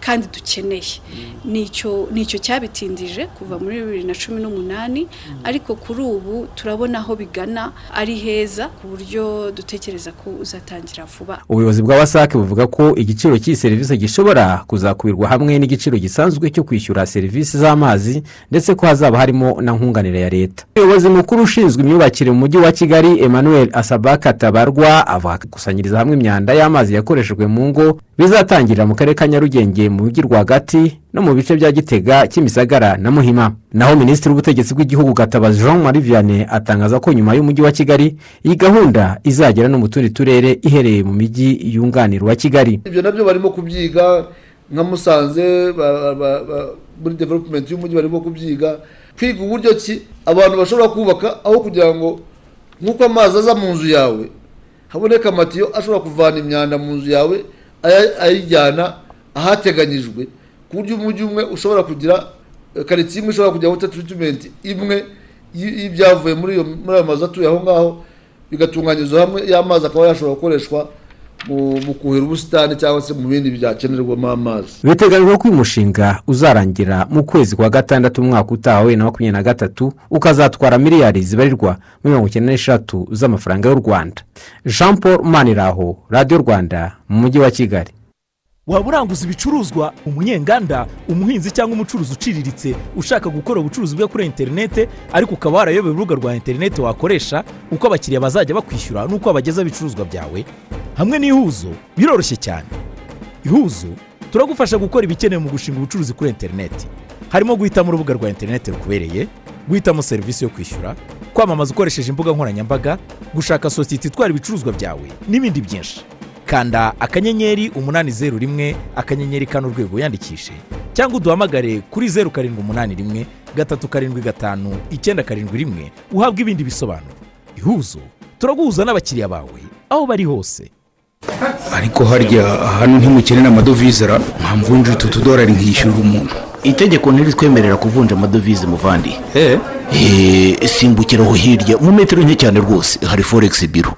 Kandi dukeneye. Nicyo cyabitindije kuva muri bibiri na cumi n'umunani ariko kuri ubu turabona aho bigana ari heza ku buryo dutekereza ko uzatangira vuba. Ubuyobozi bwa wasake buvuga ko igiciro cy'iyi serivisi gishobora kuzakubirwa hamwe n'igiciro gisanzwe cyo kwishyura serivisi z'amazi ndetse ko hazaba harimo na nkunganire ya leta. Umuyobozi mukuru ushinzwe imyubakire mu mujyi wa kigali emmanuel asabaka tabarwa avuga gukusanyiriza hamwe imyanda y'amazi yakoreshejwe mu ngo bizatangirira mu karere ka nyarugenge mu mujyi rwagati no mu bice bya gitega kimisagara na muhima. Naho minisitiri w'ubutegetsi bw'igihugu gatabazi jean marie vianney atangaza ko nyuma y'umujyi wa kigali iyi gahunda izagera no mu tundi turere iherereye mu mijyi yunganira uwa kigali. Ibyo na byo barimo kubyiga nka musanze muri development y'umujyi barimo kubyiga. Kwiga uburyo ki abantu bashobora kubaka aho kugira ngo nk'uko amazi aza mu nzu yawe haboneka amatiyo ashobora kuvana imyanda mu nzu yawe ayijyana ahateganyijwe ku buryo umujyi umwe ushobora kugira eh, karitsiye imwe ishobora kugira water treatment imwe y'ibyavuye muri ayo mazu atuye aho ngaho bigatunganyirizwa hamwe y'amazi akaba yashobora gukoreshwa mu kuhira ubusitani cyangwa se mu bindi byakenerwamo amazi. Biteganyijwe ko uyu mushinga uzarangira mu kwezi kwa gatandatu umwaka utaha wa bibiri na makumyabiri na gatatu ukazatwara miliyari zibarirwa muri mirongo icyenda n'eshatu z'amafaranga y'u rwanda. Jean paul maniraho radiyo rwanda mu mujyi wa kigali. Waba uranguza ibicuruzwa umunyenganda umuhinzi cyangwa umucuruzi uciriritse ushaka gukora ubucuruzi bwe kuri interinete ariko ukaba warayobewe urubuga rwa interinete wakoresha uko abakiriya bazajya bakwishyura n'uko wabagezaho ibicuruzwa byawe. Hamwe n'ihuzo biroroshye cyane. Ihuzo turagufasha gukora ibikenewe mu gushinga ubucuruzi kuri interinete harimo guhitamo urubuga rwa interinete rukubereye guhitamo serivisi yo kwishyura kwamamaza ukoresheje imbuga nkoranyambaga gushaka sosiyete itwara ibicuruzwa byawe n'ibindi byinshi. Kanda akanyenyeri umunani zeru rimwe akanyenyeri kane urwego wiyandikishe cyangwa uduhamagare kuri zeru karindwi umunani rimwe gatatu karindwi gatanu icyenda karindwi rimwe uhabwe ibindi bisobanuro. Ihuzo turaguhuza n'abakiriya bawe aho bari hose. Ariko harya hano ntimukenera amadovize ra mpamvunje utu tudorari nkishyura umuntu. Itegeko ntiritwemerera kuvunja amadovize muvandi. Eh Eh, simbukiraho hirya mu metero nke cyane rwose hari foregisi biro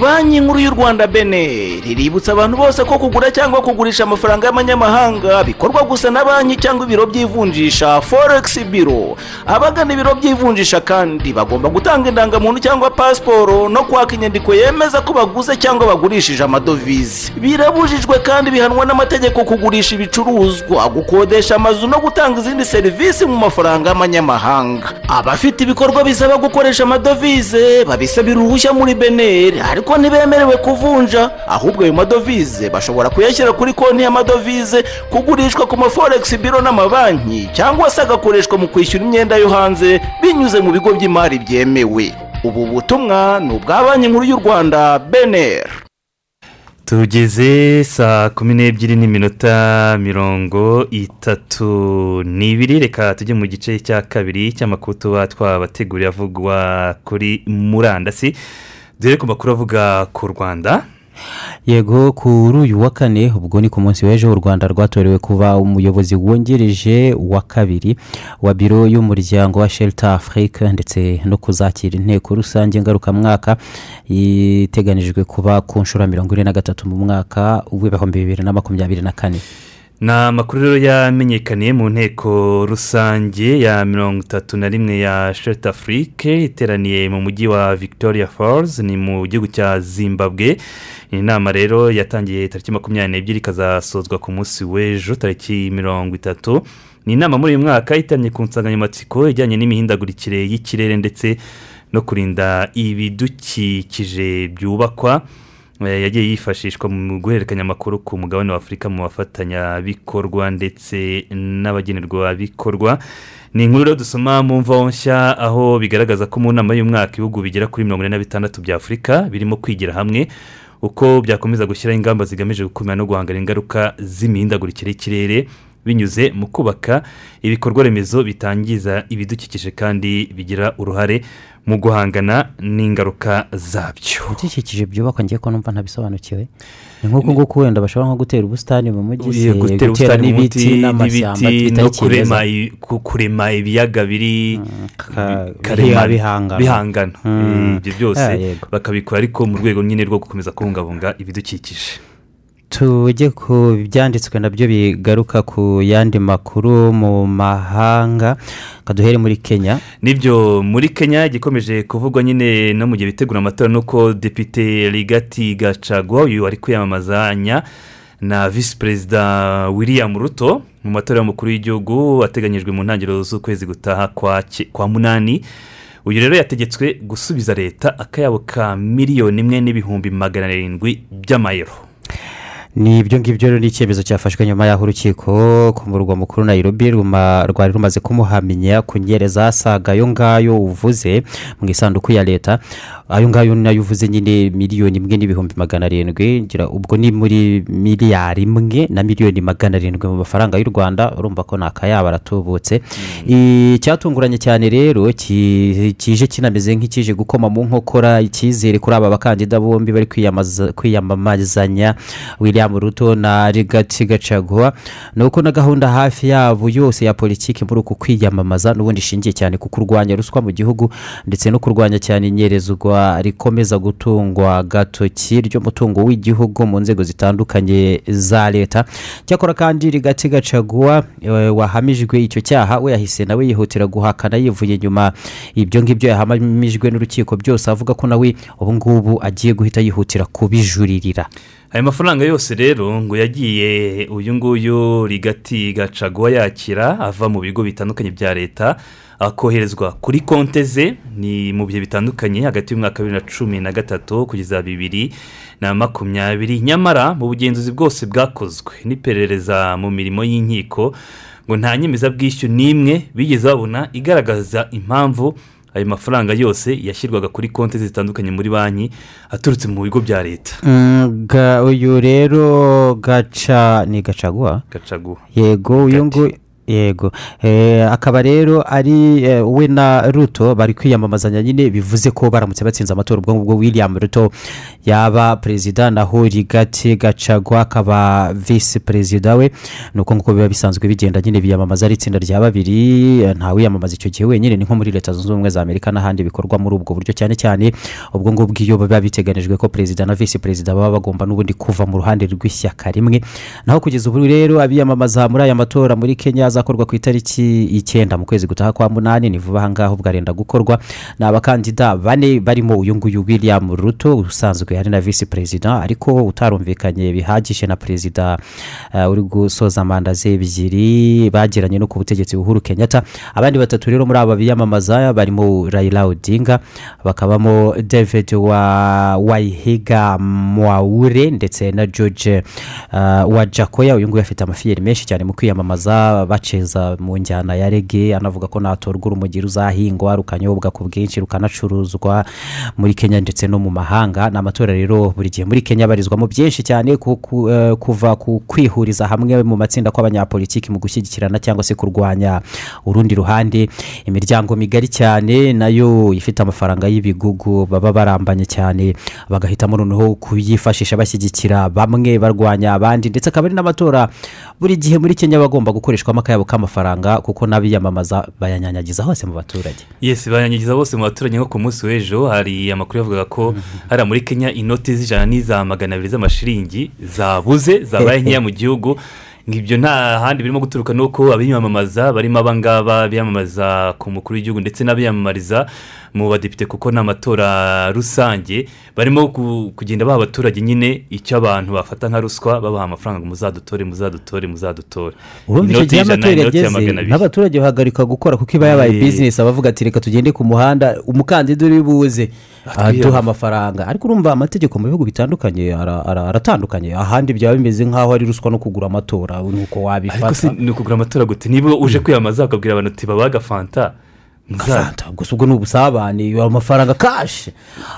banki nkuru y'u rwanda beneri iributsa abantu bose ko kugura cyangwa kugurisha amafaranga y'amanyamahanga bikorwa gusa na banki cyangwa ibiro by'ivunjisha foregisi biro abagana ibiro by'ivunjisha kandi bagomba gutanga indangamuntu cyangwa pasiporo no kwaka inyandiko yemeza ko baguze cyangwa bagurishije amadovize. Birabujijwe kandi bihanwa n'amategeko kugurisha ibicuruzwa gukodesha amazu no gutanga izindi serivisi mu mafaranga y'amanyamahanga. Abafite ibikorwa bisaba gukoresha amadovize babisabira uruhushya muri beneri ariko ntibemerewe kuvunja. Ahubwo ayo madovize bashobora kuyashyira kuri konti y'amadovize kugurishwa ku maforegisi biro n'amabanki cyangwa se agakoreshwa mu kwishyura imyenda yo hanze binyuze mu bigo by'imari byemewe. Ubu butumwa ni ubwa banki nkuru y'u rwanda beneri tugeze saa kumi n'ebyiri n'iminota mirongo itatu n'ibiri. Reka tujye mu gice cya kabiri cy'amakuru tuba twabateguriye avugwa kuri murandasi. Dore ku makuru avuga ku rwanda. Yego kuri uyu wa kane ubwo ni ku munsi w'ejo u rwanda rwatorewe kuba umuyobozi wungirije wa kabiri wa biro y'umuryango wa shelter afrique ndetse no kuzakira inteko rusange ngarukamwaka iteganijwe kuba ku nshuro mirongo ine na gatatu mu mwaka w'ibihumbi bibiri na makumyabiri na kane. Ni amakuru rero yamenyekaniye mu nteko rusange ya mirongo itatu na rimwe ya sheti afurike iteraniye mu mujyi wa victoria falls ni mu gihugu cya zimbabwe. Iyi nama rero yatangiye tariki makumyabiri n'ebyiri ikazasozwa ku munsi w'ejo tariki mirongo itatu. Ni inama muri uyu mwaka itanye ku nsanganyamatsiko ijyanye n'imihindagurikire y'ikirere ndetse no kurinda ibidukikije byubakwa. Yagiye yifashishwa mu guhererekanya amakuru ku mugabane wa afurika mu bafatanyabikorwa ndetse n'abagenerwabikorwa. Ni inkuru rero dusoma mu mvaho nshya aho bigaragaza ko mu nama y'umwaka ibihugu bigera kuri mirongo ine na bitandatu bya afurika birimo kwigira hamwe uko byakomeza gushyiraho ingamba zigamije gukumira no guhangana ingaruka z'imihindagurikire y'ikirere binyuze mu kubaka ibikorwa remezo bitangiza ibidukikije kandi bigira uruhare mu guhangana n'ingaruka zabyo. Ibidukikije byubakwa ngiye ko numva ntabisobanukiwe. Ni nk'uko nguko wenda bashobora nko gutera ubusitani mu mujyi gutera n'ibiti n'amashyamba no kurema ibiyaga biri karemano, bihangana. Mm. Ibyo byose Ah, bakabikora ariko mu rwego nyine rwo gukomeza kubungabunga ibidukikije. Tujye ku byanditswe na byo bigaruka ku yandi makuru mu mahanga kaduhere muri kenya. Nibyo muri kenya igikomeje kuvugwa nyine no mu gihe bitegura amatora nuko depite rigati gacagwa uyu ari kwiyamamazanya na visi perezida william ruto mu matora y'umukuru w'igihugu ateganyijwe mu ntangiriro z'ukwezi gutaha kwa munani. Uyu rero yategetswe gusubiza leta akayabo ka miliyoni imwe n'ibihumbi magana arindwi by'amayero. Ni ibyo ngibyo ni icyemezo cyafashwe nyuma y'aho urukiko ku murwa mukuru Nairobi ruma- rwari rumaze kumuhamya ku nyereza asaga ayo ngayo uvuze mu isanduku ya leta. Ayo ngayo na yo uvuze nyine miliyoni imwe n'ibihumbi magana arindwi. Ubwo ni muri miliyari imwe na miliyoni magana arindwi mu mafaranga y'u rwanda urumva ko ni akayabo aratubutse icyatunguranye cyane rero ki- kije kinameze nk'ikije gukoma mu nkokora icyizere kuri aba bakandida bombi bari kwiyamamazanya. William ruto na rigati gacaguwa ni uko na gahunda hafi yabo yose ya politiki muri uku kwiyamamaza n'ubundi ishingiye cyane ku kurwanya ruswa mu gihugu ndetse no kurwanya cyane inyerezwa rikomeza gutungwa agatoki ry'umutungo w'igihugu mu nzego zitandukanye za leta. Cyakora kandi rigati gacaguwa eh, wahamijwe icyo cyaha we yahise nawe yihutira guhakana yivuye inyuma ibyo ngibyo yahamijwe n'urukiko byose avuga ko nawe ubu ngubu agiye guhita yihutira kubijuririra. Aya mafaranga yose rero ngo yagiye uyu nguyu rigati gacaguwa yakira ava mu bigo bitandukanye bya leta akoherezwa kuri konte ze ni mu bihe bitandukanye hagati y'umwaka wa bibiri na cumi na gatatu kugeza bibiri na makumyabiri. Nyamara mu bugenzuzi bwose bwakozwe n'iperereza mu mirimo y'inkiko ngo nta nyemezabwishyu n'imwe bigeze babona igaragaza impamvu ayo mafaranga yose yashyirwaga kuri konti zitandukanye muri banki aturutse mu bigo bya leta. Mm, uyu rero gaca ni gacaguwa? Gacaguwa. Yego uyu nguyu yego. Eh, akaba rero ari eh, we na ruto bari kwiyamamazanya nyine bivuze ko baramutse batsinze amatora. Ubwo ngubwo william ruto yaba perezida naho rigati gacagwa akaba visi perezida we. Ni uko nguko biba bisanzwe bigenda nyine biyamamaza ari itsinda rya babiri eh, nta wiyamamaza icyo gihe wenyine. Ni nko muri leta zunze ubumwe za amerika n'ahandi bikorwa muri ubwo buryo cyane cyane ubwo ngubwo iyo biba biteganijwe ko perezida na visi perezida baba bagomba n'ubundi kuva mu ruhande rw'ishyaka rimwe. Naho kugeza ubu rero abiyamamaza muri aya matora muri kenya azakorwa ku itariki icyenda mu kwezi gutaha kwa munani ni vuba aha ngaha ubwo arenda gukorwa. Ni abakandida bane barimo uyu nguyu william ruto usanzwe ari na visi perezida ariko utarumvikanye bihagije na perezida eh, uri gusoza manda ze ebyiri bagiranye no ku butegetsi buhuru kenyatta. Abandi batatu rero muri aba biyamamaza barimo rayila odinga bakabamo david wa wayihiga mwaure ndetse na george uh, wa jakoya uyu nguyu afite amafiyeri menshi cyane mu kwiyamamaza baceza mu njyana ya rege anavuga ko natorwa urumogi ruzahingwa rukanyobwa ku bwinshi rukanacuruzwa muri kenya ndetse no mu mahanga. Ni amatora rero buri gihe muri kenya abarizwamo byinshi cyane eh, kuva ku kwihuriza hamwe mu matsinda kw'abanyapolitiki mu gushyigikirana cyangwa se kurwanya urundi ruhande. Imiryango migari cyane na yo ifite amafaranga y'ibigugu baba barambanye cyane bagahitamo noneho kuyifashisha bashyigikira bamwe barwanya abandi ndetse akaba ari n'amatora buri gihe muri kenya bagomba gukoreshwamo akayabo k'amafaranga kuko n'abiyamamaza bayanyanyagiza hose mu baturage. Yesi bayanyagiza bose mu baturage nko ku munsi w'ejo hari amakuru yavugaga ko hariya muri kenya inoti z'ijana n'iza magana abiri z'amashiringi zabuze zabaye nkeya mu gihugu. Ngibyo nta handi birimo guturuka nuko abiyamamaza barimo abangaba biyamamaza ku mukuru w'igihugu ndetse n'abiyamamariza mu badepite kuko ni amatora rusange barimo ku- kugenda baha abaturage nyine icyo abantu bafata nka ruswa babaha amafaranga muzadutore muzadutore muzadutore. Urumva icyo gihe amatora yageze n'abaturage bahagarika gukora kuko iba yabaye Eh. bizinesi abavuga ati reka tugende ku muhanda umukandida uri buze. Aduha amafaranga. Ariko urumva amategeko mu bihugu bitandukanye ara- ara- aratandukanye. Ahandi byaba bimeze nk'aho ari ruswa no kugura amatora nuko ariko si wabifata ni ukugura amatora gute? Niba uje kwiyamamaza ukabwira abantu uti babaga fanta. Fanta, gusa ubwo ni ubusabane amafaranga kashi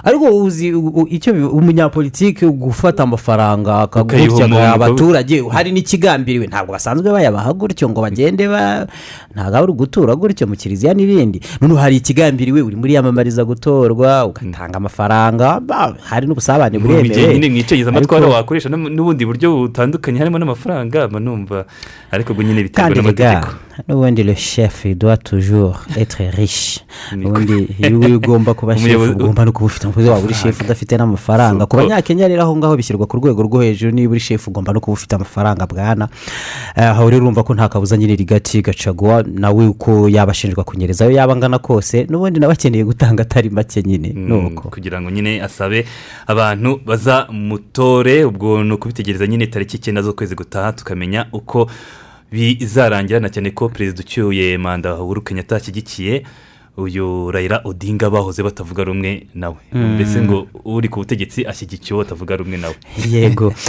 ariko uzi icyo umunyapolitiki gufata amafaranga umuntu, abaturage hari n'ikigambiriwe. Ntabwo basanzwe bayabaha gutyo ngo bagende ba ntabwo ari ugutura gutyo mu kiliziya n'ibindi. Noneho hari ikigambiriwe uri muri yamamariza gutorwa ugatanga amafaranga hari n'ubusabane mu nyine buremewe mwicegeza amatwara Ariko- wakoresha mu- n'ubundi buryo butandukanye harimo n'amafaranga numva ariko ubwo nyine biterwa n'amategeko. n'ubundi le chef doit toujours être riche ubundi iyo ugomba kuba Umuyobozi- ugomba no kuba ufite umukozi waba uri chef udafite n'amafaranga. Ku banyakenya rero aho ngaho bishyirwa ku rwego rwo hejuru niba uri chef ugomba no kuba ufite amafaranga bwana. Eh, aho rero urumva ko nta kabuza nyine rigati gacaguwa nawe uko yaba ashinjwa kunyereza ayo yaba angana kose n'ubundi nawe akeneye gutanga atari make nyine. Mm, nuko kugira ngo nyine asabe abantu baza mutore. Ubwo ni ukubitegereza nyine tariki icyenda z'ukwezi gutaha tukamenya uko bizarangira cyane ko perezida ucyuye manda uhuru kenyatta ashyigikiye uyu rayira odinga bahoze batavuga rumwe nawe. Mm. mbese ngo uri ku butegetsi ashyigikiye uwo batavuga rumwe nawe. Yego.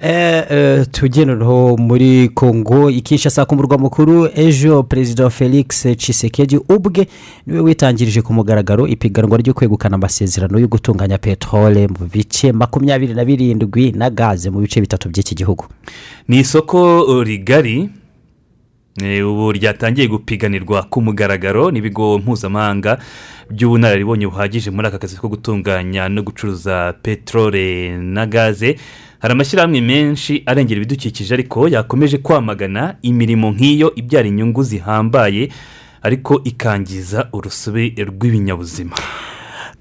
Eh, eh, noneho muri kongo ikinshasa ku murwa mukuru ejo perezida felix cisekedi ubwe ni we witangirije ku mugaragaro ipiganwa ryo kwegukana amasezerano yo gutunganya peteroli mu bice makumyabiri na birindwi na gaze mu bice bitatu by'iki gihugu. Ni isoko rigari ubu ryatangiye gupiganirwa ku mugaragaro n'ibigo mpuzamahanga by'ubunararibonye buhagije muri aka kazi ko gutunganya no gucuruza peteroli na gaze. Hari amashyirahamwe menshi arengera ibidukikije ariko yakomeje kwamagana imirimo nk'iyo ibyara inyungu zihambaye ariko ikangiza urusobe rw'ibinyabuzima.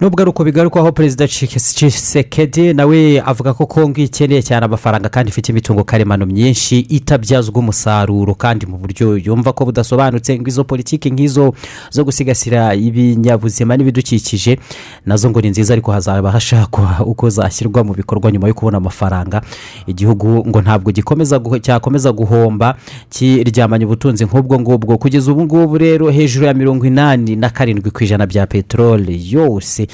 Nubwo ari uko bigarukwaho perezida cisekedi nawe avuga ko kongo ikeneye cyane amafaranga kandi ifite imitungo karemano myinshi itabyazwa umusaruro. Kandi mu buryo yumva ko budasobanutse ngo izo politiki nk'izo zo gusigasira ibinyabuzima n'ibidukikije na zo ngo ni nziza ariko hazaba hashakwa uko zashyirwa mu bikorwa nyuma yo kubona amafaranga. Igihugu ngo ntabwo gikomeza cyakomeza guhomba kiryamanye ubutunzi nk'ubwo ngubwo. Kugeza ubu ngubu rero hejuru ya mirongo inani na karindwi ku ijana bya peteroli yose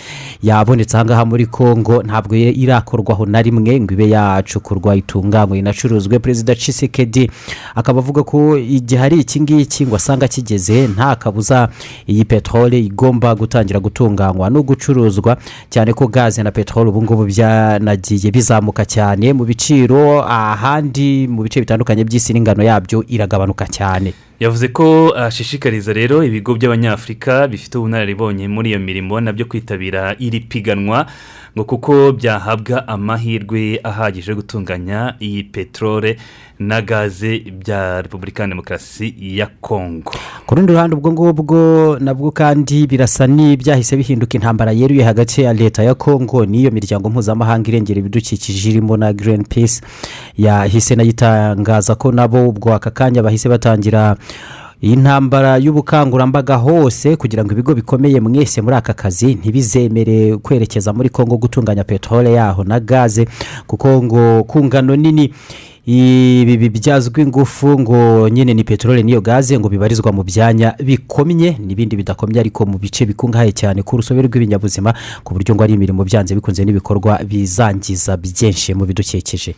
yabonetse ahangaha muri congo ntabwo irakorwaho na rimwe ngo ibe yacukurwa itunganywe. Inacuruzwe perezida cisekedi akaba avuga ko igihe hari iki ngiki ngo asanga kigeze nta kabuza. Iyi peteroli igomba gutangira gutunganywa no gucuruzwa cyane ko gaze na peteroli ubu ngubu byanagiye bizamuka cyane. Mu biciro ahandi mu bice bitandukanye by'isi n'ingano yabyo iragabanuka cyane. Yavuze ko ashishikariza rero ibigo by'abanyafurika bifite ubunararibonye muri iyo mirimo na byo kwitabira iri piganwa ngo kuko byahabwa amahirwe ahagije yo gutunganya iyi peteroli na gaze bya repubulika ya demokarasi ya kongo ku rundi ruhande ubwo ngubwo nabwo kandi birasa n'ibyahise bihinduka intambara yeruye hagati ya leta ya kongo n'iyo miryango mpuzamahanga irengera ibidukikije irimo na girini pisi yahise nayitangaza ko nabo ubwo aka kanya bahise batangira iyi ntambara y'ubukangurambaga hose kugira ngo ibigo bikomeye mwese muri aka kazi ntibizemere kwerekeza muri kongo gutunganya peteroli yaho na gaze kuko ngo ku ngano nini ibi bibyazwa ingufu ngo nyine ni peteroli n'iyo gaze ngo bibarizwa mu byanya bikomye n'ibindi bidakomye ariko mu bice bikungahaye cyane ku rusobe rw'ibinyabuzima ku buryo ngo ari imirimo byanze bikunze n'ibikorwa bizangiza byinshi mu bidukikije.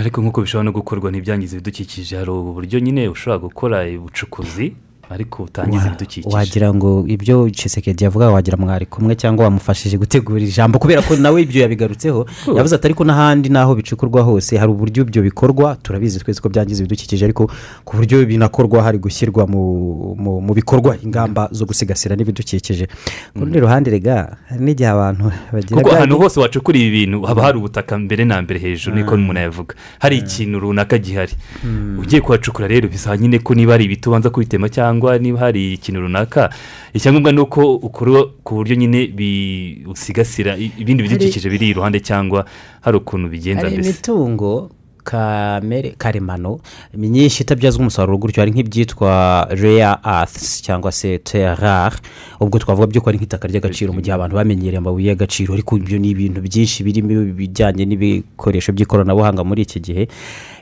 Ariko nk'uko bishobora no gukorwa ntibyangize ibidukikije hari uburyo nyine ushobora gukora ubucukuzi ariko butangiza ibidukikije. wagira ngo ibyo cisekedi yavuga wagira mwari kumwe cyangwa wamufashije gutegura ijambo kubera ko nawe ibyo yabigarutseho yavuze ati ariko n'ahandi n'aho bicukurwa hose hari uburyo ibyo bikorwa turabizi twese ko byangiza ibidukikije ariko ku buryo binakorwa hari gushyirwa mu, bikorwa ingamba zo gusigasira n'ibidukikije. Ku rundi ruhande rega hari n'igihe abantu bagira kuko ahantu hose wacukura ibi bintu haba hari ubutaka mbere na mbere hejuru niko umuntu yavuga. Hari ikintu runaka gihari. Mm. ugiye kuhacukura rero bisaba nyine ko niba hari ibiti ubanza kubitema cyangwa niba hari ikintu runaka icyangombwa ni uko ukora ku buryo nyine usigasira ibindi Hari- bidukikije biri iruhande cyangwa hari ukuntu bigenza hari mbese. imitungo kamere karemano myinshi itabyazwa umusaruro gutyo. Hari nk'ibyitwa reya aths cyangwa se terare ubwo twavuga by'uko ari nk'itaka ry'agaciro mu gihe abantu bamenyereye amabuye y'agaciro. Ariko ibyo ni ibintu byinshi birimo ibijyanye n'ibikoresho by'ikoranabuhanga muri iki gihe.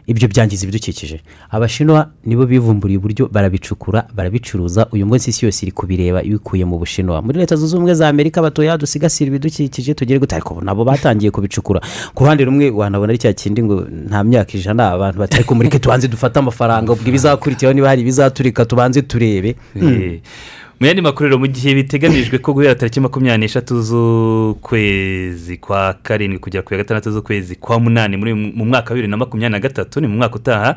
Ibyo byangiza ibidukikije. Abashinwa nibo bivumburiye uburyo barabicukura barabicuruza uyu munsi isi yose iri kubireba ibikuye mu bushinwa. Muri leta zunze ubumwe za amerika batoya dusigasire ibidukikije tugere gute? Ariko nabo batangiye kubicukura. Ku ruhande rumwe wanabona ari cya kindi ngo nta myaka ijana abantu batari kumurike tubanze dufate amafaranga ubwo ibizakurikiraho niba hari ibizaturika tubanze turebe. Eh, mu yandi makuru rero mu gihe biteganijwe ko guhera tariki makumyabiri n'eshatu z'ukwezi kwa karindwi kugera ku ya gatandatu z'ukwezi kwa munani mu mwaka wa bibiri na makumyabiri na gatatu ni mu mwaka utaha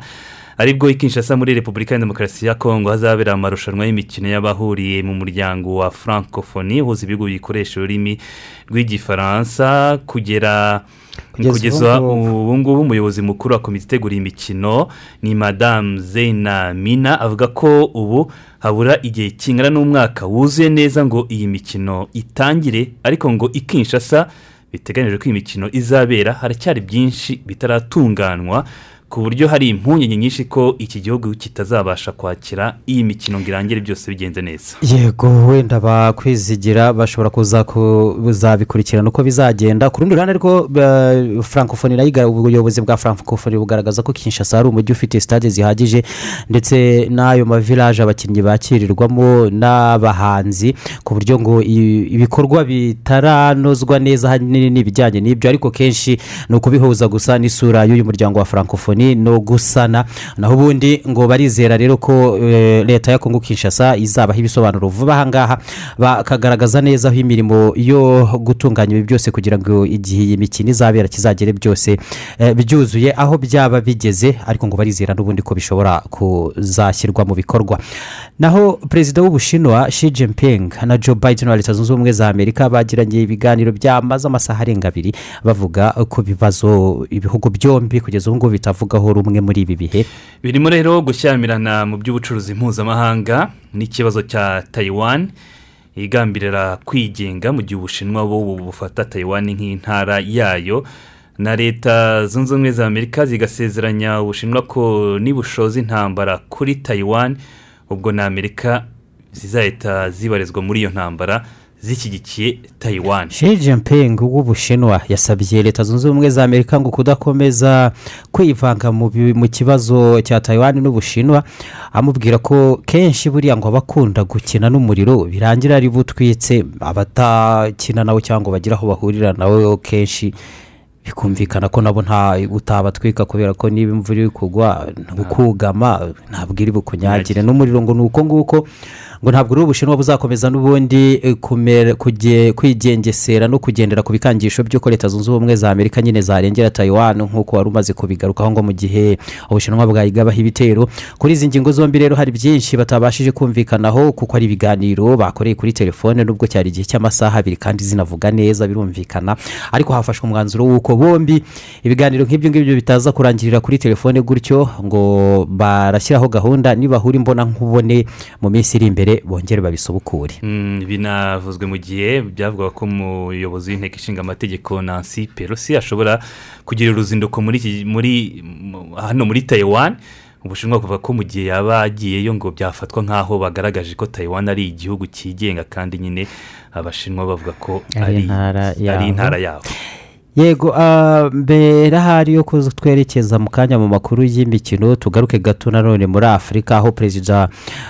ari bwo i Kinshasa muri repubulika ya demokarasi ya kongo hazabera amarushanwa y'imikino y'abahuriye mu muryango wa francophonie uhuza ibihugu bikoresha ururimi rw'igifaransa kugera Kugeza ubu ngubu. ubu ngubu umuyobozi mukuru wa komite itegura imikino ni madamu zeyina mina avuga ko ubu habura igihe kingana n'umwaka wuzuye neza ngo iyi mikino itangire ariko ngo i Kinshasa biteganyijwe ko iyi mikino izabera haracyari byinshi bitaratunganywa ku buryo hari impungenge nyinshi ko iki gihugu kitazabasha kwakira iyi mikino ngo irangire byose bigenze neza. Yego wenda bakwizigira bashobora kuza kuzabikurikirana uko bizagenda. Ku rundi ruhande na yo iga- ubuyobozi bwa francophonie bugaragaza ko kinshasa hari umujyi ufite stade zihagije ndetse n'ayo mavilaje abakinnyi bakirirwamo n'abahanzi ku buryo ngo ibikorwa bitaranozwa neza ahanini ni ibijyanye n'ibyo. Ariko kenshi ni ukubihuza gusa n'isura y'uyu muryango wa francophonie no gusana naho ubundi ngo barizera rero ko eh, leta ya kongo kinshasa izabaha ibisobanuro. Vuba aha ngaha bakagaragaza neza aho imirimo yo gutunganya ibi byose kugira ngo igihe iyi mikino izabera kizagere byose eh, byuzuye aho byaba bigeze ariko ngo barizera n'ubundi ko bishobora kuzashyirwa mu bikorwa. Naho perezida w'ubushinwa Xi Jinping na Joe Biden wa leta zunze ubumwe za amerika bagiranye ibiganiro byamaze amasaha arenga abiri bavuga ku bibazo ibihugu byombi kugeza ubu ngubu bitavugaho rumwe muri ibi bihe. Birimo rero gushyamirana mu by'ubucuruzi mpuzamahanga n'ikibazo cya tayiwani igambirira kwigenga mu gihe ubushinwa bo bufata tayiwani nk'intara yayo. Na leta zunze ubumwe za amerika zigasezeranya ubushinwa ko nibushoza intambara kuri tayiwani ubwo na amerika zizahita zibarizwa muri iyo ntambara zishyigikiye tayiwani Xi Jinping w'ubushinwa yasabye leta zunze ubumwe za amerika ngo kudakomeza kwivanga mu kibazo cya tayiwani n'ubushinwa. Amubwira ko kenshi buriya ngo abakunda gukina n'umuriro birangira ari butwitse abatakina nawe cyangwa bagira aho bahurira nawe kenshi bikumvikana ko nabo nta utabatwika kubera ko niba imvura iri kugwa ukugama ntabwo iri bukunyagire. N'umuriro ngo ni uko nguko ngo ntabwo uri ubushinwa buzakomeza n'ubundi eh, kwigengesera no kugendera ku bikangisho by'uko leta zunze ubumwe za amerika nyine zarengera tayiwani nk'uko wari umaze kubigarukaho ngo mu gihe ubushinwa bwayigabaho ibitero. Kuri izi ngingo zombi rero hari byinshi batabashije kumvikanaho kuko ari ibiganiro bakoreye kuri telefone nubwo cyari igihe cy'amasaha abiri kandi zinavuga neza birumvikana. Ariko hafashwe umwanzuro w'uko bombi ibiganiro nk'ibyo ngibyo bitaza kurangirira kuri telefone gutyo ngo barashyiraho gahunda nibahura imbona nkubone mu minsi iri imbere. Bongere babisubukure Mm, binavuzwe mu gihe byavugaga ko umuyobozi w'inteko ishinga amategeko nancy pelosi ashobora kugira uruzinduko muri hano muri tayiwani ubushinwa kuvuga ko mu gihe yaba agiyeyo ngo byafatwa nk'aho bagaragaje ko tayiwani ari igihugu cyigenga kandi nyine abashinwa bavuga ko Ari intara yabo. Yego ah, mbere ahari yo kuza twerekeza mu kanya mu makuru y'imikino tugaruke gato nanone muri afurika aho perezida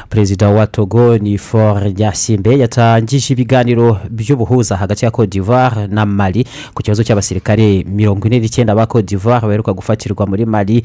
perezida wa togo ni for yasimbe yatangije ibiganiro by'ubuhuza hagati ya cote d'ivoire na mali ku kibazo cy'abasirikare mirongo ine n'icyenda ba cote d'ivoire baheruka gufatirwa muri mali.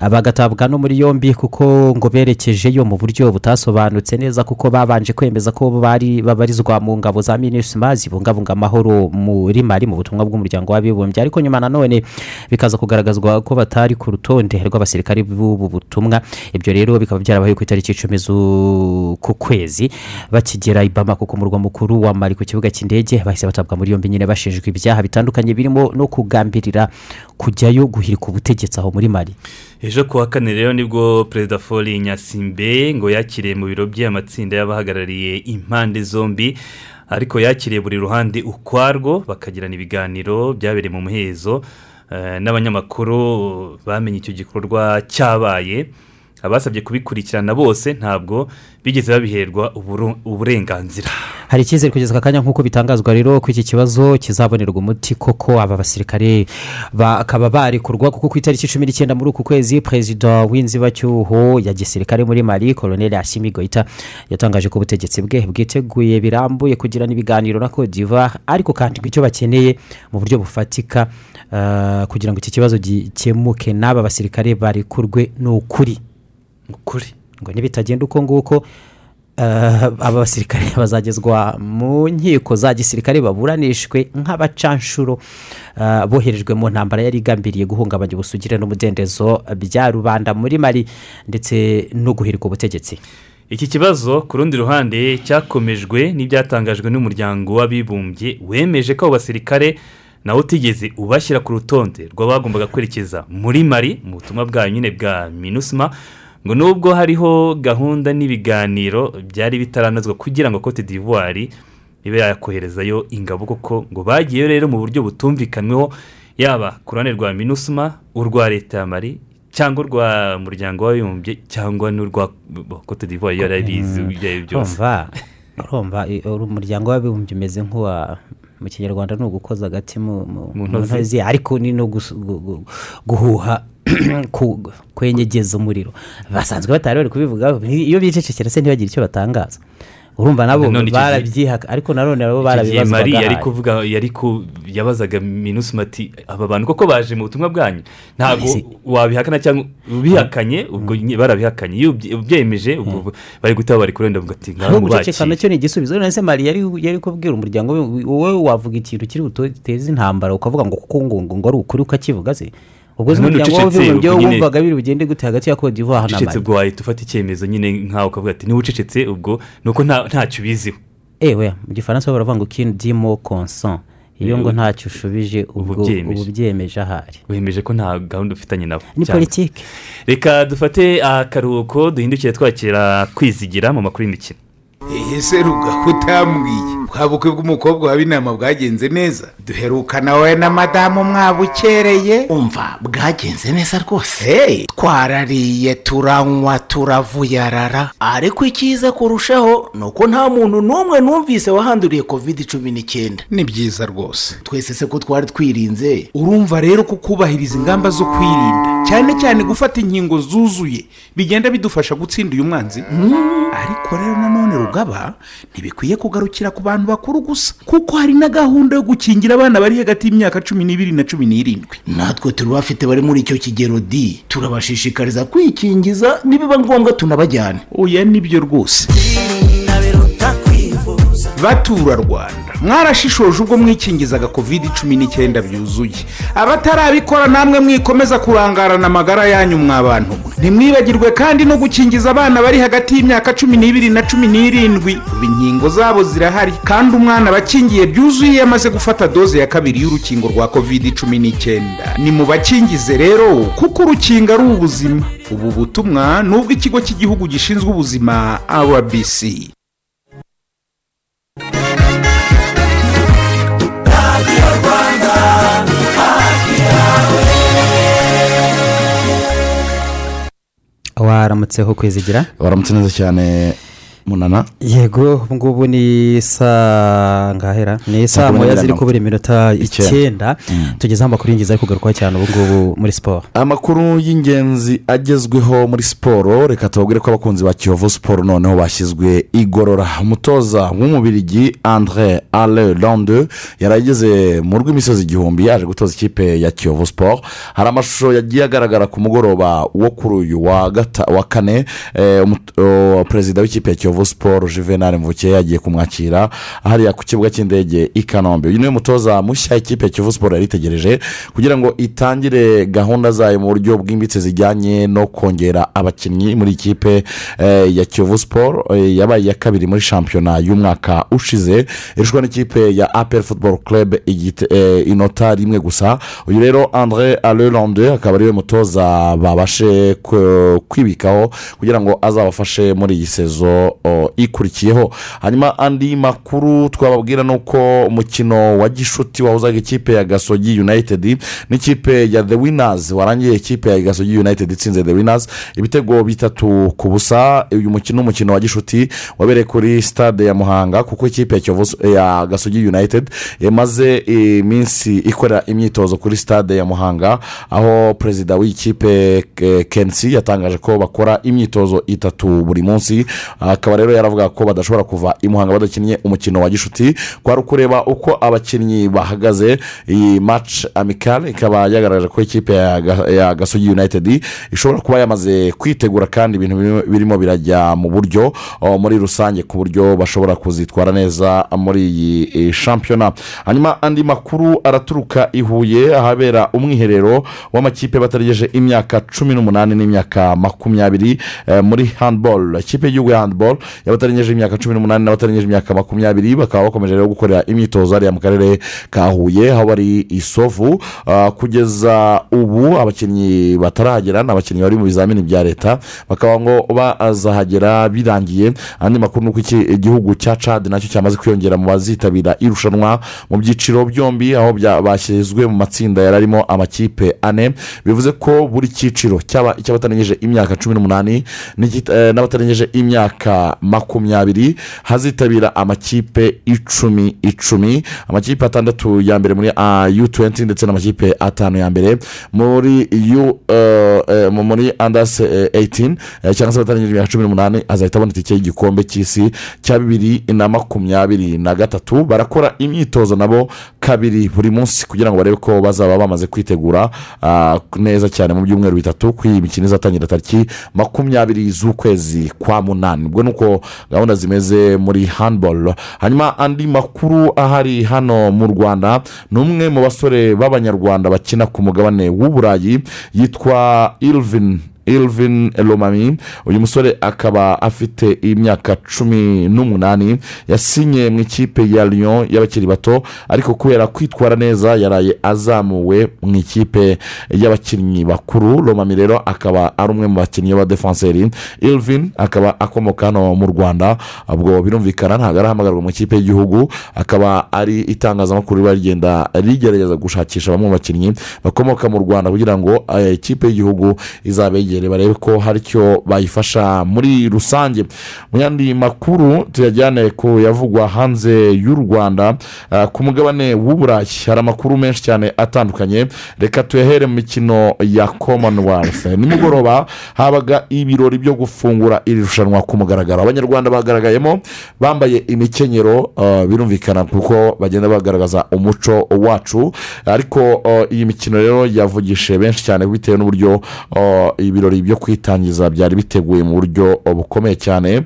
Ah, bagatabwa no muri yombi kuko ngo berekejeyo mu buryo butasobanutse neza kuko babanje kwemeza ko bari babarizwa mu ngabo za minisima zibungabunga amahoro muri mali mu butumwa bw'umuryango w'abibumbye. Ariko nyuma nanone bikaza kugaragazwa ko batari ku rutonde rw'abasirikare b'ubu butumwa. Ibyo rero bikaba byarabaye ku itariki icumi z'uku kwezi. Bakigera i bamako ku murwa mukuru wa mali ku kibuga cy'indege bahise batabwa muri yombi nyine bashinjwa ibyaha bitandukanye birimo no kugambirira kujyayo guhirika ubutegetsi aho muri mali. Ejo ku wa kane rero ni bwo perezida fori nyasimbe ngo yakiriye mu biro bye amatsinda y'abahagarariye impande zombi ariko yakiriye buri ruhande ukwarwo bakagirana ibiganiro byabereye mu muhezo eh, n'abanyamakuru bamenye icyo gikorwa cyabaye. Abasabye kubikurikirana bose ntabwo bigeze babiherwa uburenganzira. Hari icyizere kugeza aka kanya nk'uko bitangazwa rero ko iki kibazo kizabonerwa umuti koko aba basirikare bakaba barekurwa kuko ku itariki cumi n'icyenda muri uku kwezi perezida w'inzibacyuho ya gisirikare muri mari koloneli ashimi goita yatangaje ko ubutegetsi bwe bwiteguye birambuye kugirana ibiganiro na d'ivoire ariko kandi icyo bakeneye mu buryo bufatika ah, kugira ngo iki kibazo gikemuke n'aba basirikare barekurwe ni ukuri ukuri ngo nibitagenda uko nguko eh, aba basirikare bazagezwa mu nkiko za gisirikare baburanishwe nk'abacanshuro eh, boherejwe mu ntambara yari igambiriye guhungabanya ubusugire n'umudendezo bya rubanda muri mari ndetse no guhirika ubutegetsi. Iki kibazo ku rundi ruhande cyakomejwe n'ibyatangajwe n'umuryango w'abibumbye wemeje ko abo basirikare nawe utigeze ubashyira ku rutonde rw'abagombaga kwerekeza muri mari mu butumwa bwayo nyine bwa minusima ngo nubwo hariho gahunda n'ibiganiro byari bitaranozwa kugira ngo cote d'ivoire ibe yakoherezayo ingabo koko ngo bagiyeyo rero mu buryo butumvikanweho yaba ku ruhande rwa minusima urwa leta ya mari cyangwa urwa muryango w'abibumbye cyangwa n'urwa cote d'ivoire iyo yarabizi ibyo ari byo byose urumva umuryango w'abibumbye umeze nk'uwa mu kinyarwanda ni ugukoza agati mu ntozi. ariko ni no guhuha kwenyegeza umuriro. Basanzwe batari bari kubivugaho iyo bicecekera se ntibagire icyo batangaza. Urumva nabo barabyihaka ariko nanone nabo barabibazwaga yari kuvuga yari yabazaga minusima ati aba bantu koko baje mu butumwa bwanyu? Ntabwo wabihakana cyangwa ubihakanye ubwo nye- barabihakanye. Iyo ubye- ubyemeje ubwo bari guta bari kurenda ngo ati hari ngaho mubakiye na cyo ni igisubizo. None se mari yari kubwira umuryango we, wowe wavuga ikintu kiri buteze intambara ukavuga ngo kuko ngo ngo ari ukuri ukakivuga se. Ubwo se umuryango ucecetse, w'abibumbye ubwo nyine- wumvaga biri bugende gute hagati ya cote d'ivoire na mari ubwo wahita ufata icyemezo nyine nkawe ukavuga ati niba ucecetse ubwo ni uko nta- ntacyo ubiziho. Ewe mu gifaransa baravuga ngo kini dimo konsan iyo ngo Eh, ntacyo ushubije ubwo ubyemeje. ahari. Wemeje ko nta gahunda ufitanye nabo. Ni politiki reka dufate akaruhuko duhindukire twakira kwizigira mu makuru y'imikino. Ehe se ruga utambwiye. Bwa bukwe bw'umukobwa wa binama bwagenze neza. Duherukana wowe na madamu mwabukereye. Umva bwagenze neza rwose. Twarariye turanywa turavuyarara ariko icyiza kurushaho ni uko nta muntu n'umwe numvise wahanduriye covid cumi n'icyenda. Ni byiza rwose. Twese se ko twari twirinze? Urumva rero ko kubahiriza ingamba zo kwirinda. Cyane cyane gufata inkingo zuzuye bigenda bidufasha gutsinda uyu mwanzi. Ariko rero nanone rugaba ntibikwiye kugarukira ku bantu bakuru gusa kuko hari na gahunda yo gukingira abana bari hagati y'imyaka cumi n'ibiri na cumi n'irindwi. Natwe turi bafite bari muri icyo kigero di turabashishikariza kwikingiza nibiba ngombwa tunabajyane. Oya ni byo rwose. Batura rwanda. Mwarashishoje ubwo mwikingizaga covid cumi n'icyenda byuzuye. Abatarabikora namwe mwikomeza kurangarana amagara yanyu mwa bantu mwe ntimwibagirwe kandi no gukingiza abana bari hagati y'imyaka cumi n'ibiri na cumi n'irindwi. Ubu inkingo zabo zirahari kandi umwana bakingiye byuzuye yamaze gufata doze ya kabiri y'urukingo rwa covid cumi n'icyenda. Ni mu bakingize rero kuko urukingo ari ubuzima. Ubu butumwa ni ubw'ikigo cy'igihugu gishinzwe ubuzima rbc waramutseho kwizigira? Waramutse neza cyane munana. Yego ubu ngubu ni saa ngahera? Ni saa moya ziri kubura iminota icyenda. icyenda. Tugezeho amakuru y'ingenzi ari kugarukwaho cyane ubu ngubu muri siporo amakuru y'ingenzi agezweho muri siporo reka tubabwire ko abakunzi ba kiyovu siporo noneho bashyizwe igorora. Umutoza w'umubirigi andre ale lande yari ageze mu rw'imisozi igihumbi yaje gutoza ikipe ya kiyovu siporo hari amashusho yagiye agaragara ku mugoroba wo kuri uyu wa kane eh, perezida w'ikipe ya kiyovu siporo juvenal mvuke yagiye kumwakira hariya ku kibuga cy'indege i kanombe. Uyu ni we mutoza mushya ikipe kiyovu siporo yari itegereje kugira ngo itangire gahunda zayo mu buryo bwimbitse zijyanye no kongera abakinnyi muri ikipe eh, ya kiyovu siporo eh, yabaye iya kabiri muri shampiyona y'umwaka ushize. Irushanwa n'ikipe ya apel football club eh, inota rimwe gusa. Uyu rero andre alelande akaba ari we mutoza babashe kwibikaho kugira ngo azabafashe muri iyi sezo ikurikiyeho. Hanyuma andi makuru twababwira ni uko umukino wa gishuti wahuzaga ikipe ya gasogi united n'ikipe ya the winners warangiye ikipe ya gasogi united itsinze the winners. Ibitego bitatu ku busa uyu mukino umukino wa gishuti wabereye kuri stade ya muhanga kuko ikipe ya gasogi united yamaze iminsi ikorera imyitozo kuri stade ya muhanga aho perezida w'iyi kipe Ke- kensi yatangaje ko bakora imyitozo itatu buri munsi akaba rero yaravuga ko badashobora kuva i muhanga badakinnye umukino wa gishuti. Kwari ukureba uko abakinnyi bahagaze. Iyi match amikale ikaba yagaragaje ko ikipe ya Ga- ya gasogi united ishobora kuba yamaze kwitegura kandi ibintu birimo- birajya mu buryo muri rusange ku buryo bashobora kuzitwara neza muri iyi shampiyona hanyuma andi makuru araturuka i huye ahabera umwiherero w'amakipe batarengeje imyaka cumi n'umunani n'imyaka makumyabiri eh, muri handball. Ikipe y'igihugu ya handball y'abatarengeje imyaka cumi n'umunani n'abatarengeje imyaka makumyabiri bakaba bakomeje rero gukorera imyitozo hariya mu karere ka huye aho bari isovu Ah, kugeza ubu abakinnyi batarahagera ni abakinnyi bari mu bizamini bya leta bakaba ngo bazahagera birangiye. Andi makuru ni uko igihugu cya cad na cyo cyamaze kwiyongera mu bazitabira irushanwa mu byiciro byombi aho bashyizwe mu matsinda yari arimo amakipe ane. Bivuze ko buri cyiciro cyaba icy'abatarengeje imyaka cumi n'umunani eh, n'abatarengeje imyaka makumyabiri hazitabira amakipe icumi icumi. Amakipe atandatu ya mbere muri u tuwenti ndetse n'amakipe atanu ya mbere muri u eh, eh, mu- muri andasi eyitini cyangwa se abatarengeje imyaka cumi n'umunani azahita abona itike y'igikombe cy'isi cya bibiri na makumyabiri na gatatu. Barakora imyitozo nabo kabiri buri munsi kugira ngo barebe ko bazaba bamaze kwitegura ah, neza cyane mu byumweru bitatu ko iyi mikino izatangira tariki makumyabiri z'ukwezi kwa munani. Ubwo ni uko gahunda zimeze muri handball. Hanyuma andi makuru ahari hano mu rwanda ni umwe mu basore b'abanyarwanda bakina ku mugabane w'uburayi yitwa ilvin ilvin lomami uyu musore akaba afite imyaka cumi n'umunani. Yasinye mu ikipe ya lyon y'abakiri bato ariko kubera kwitwara neza yaraye azamuwe mu ikipe y'abakinnyi bakuru. Lomami rero akaba ari umwe mu bakinnyi b'abadefanseri ilvin akaba akomoka hano mu rwanda. Ubwo birumvikana ntabwo arahamagarwa mu ikipe y'igihugu. Akaba ari itangazamakuru riba rigenda rigerageza gushakisha bamwe mu bakinnyi bakomoka mu rwanda kugira ngo eh, ikipe y'igihugu izabegere barebe ko hari icyo bayifasha muri rusange. Mu yandi makuru tuyajyane ku yavugwa hanze y'u rwanda ah, ku mugabane w'uburayi hari amakuru menshi cyane atandukanye. Reka tuyahere mu mikino ya commonwealth. Nimugoroba habaga ibirori byo gufungura iri rushanwa ku mugaragaro. Abanyarwanda bagaragayemo bambaye imikenyero ah, birumvikana kuko bagenda bagaragaza umuco wacu. Ariko ah, iyi mikino rero yavugishije benshi cyane bitewe n'uburyo ah, ibirori byo kwitangiza byari biteguye mu buryo bukomeye cyane.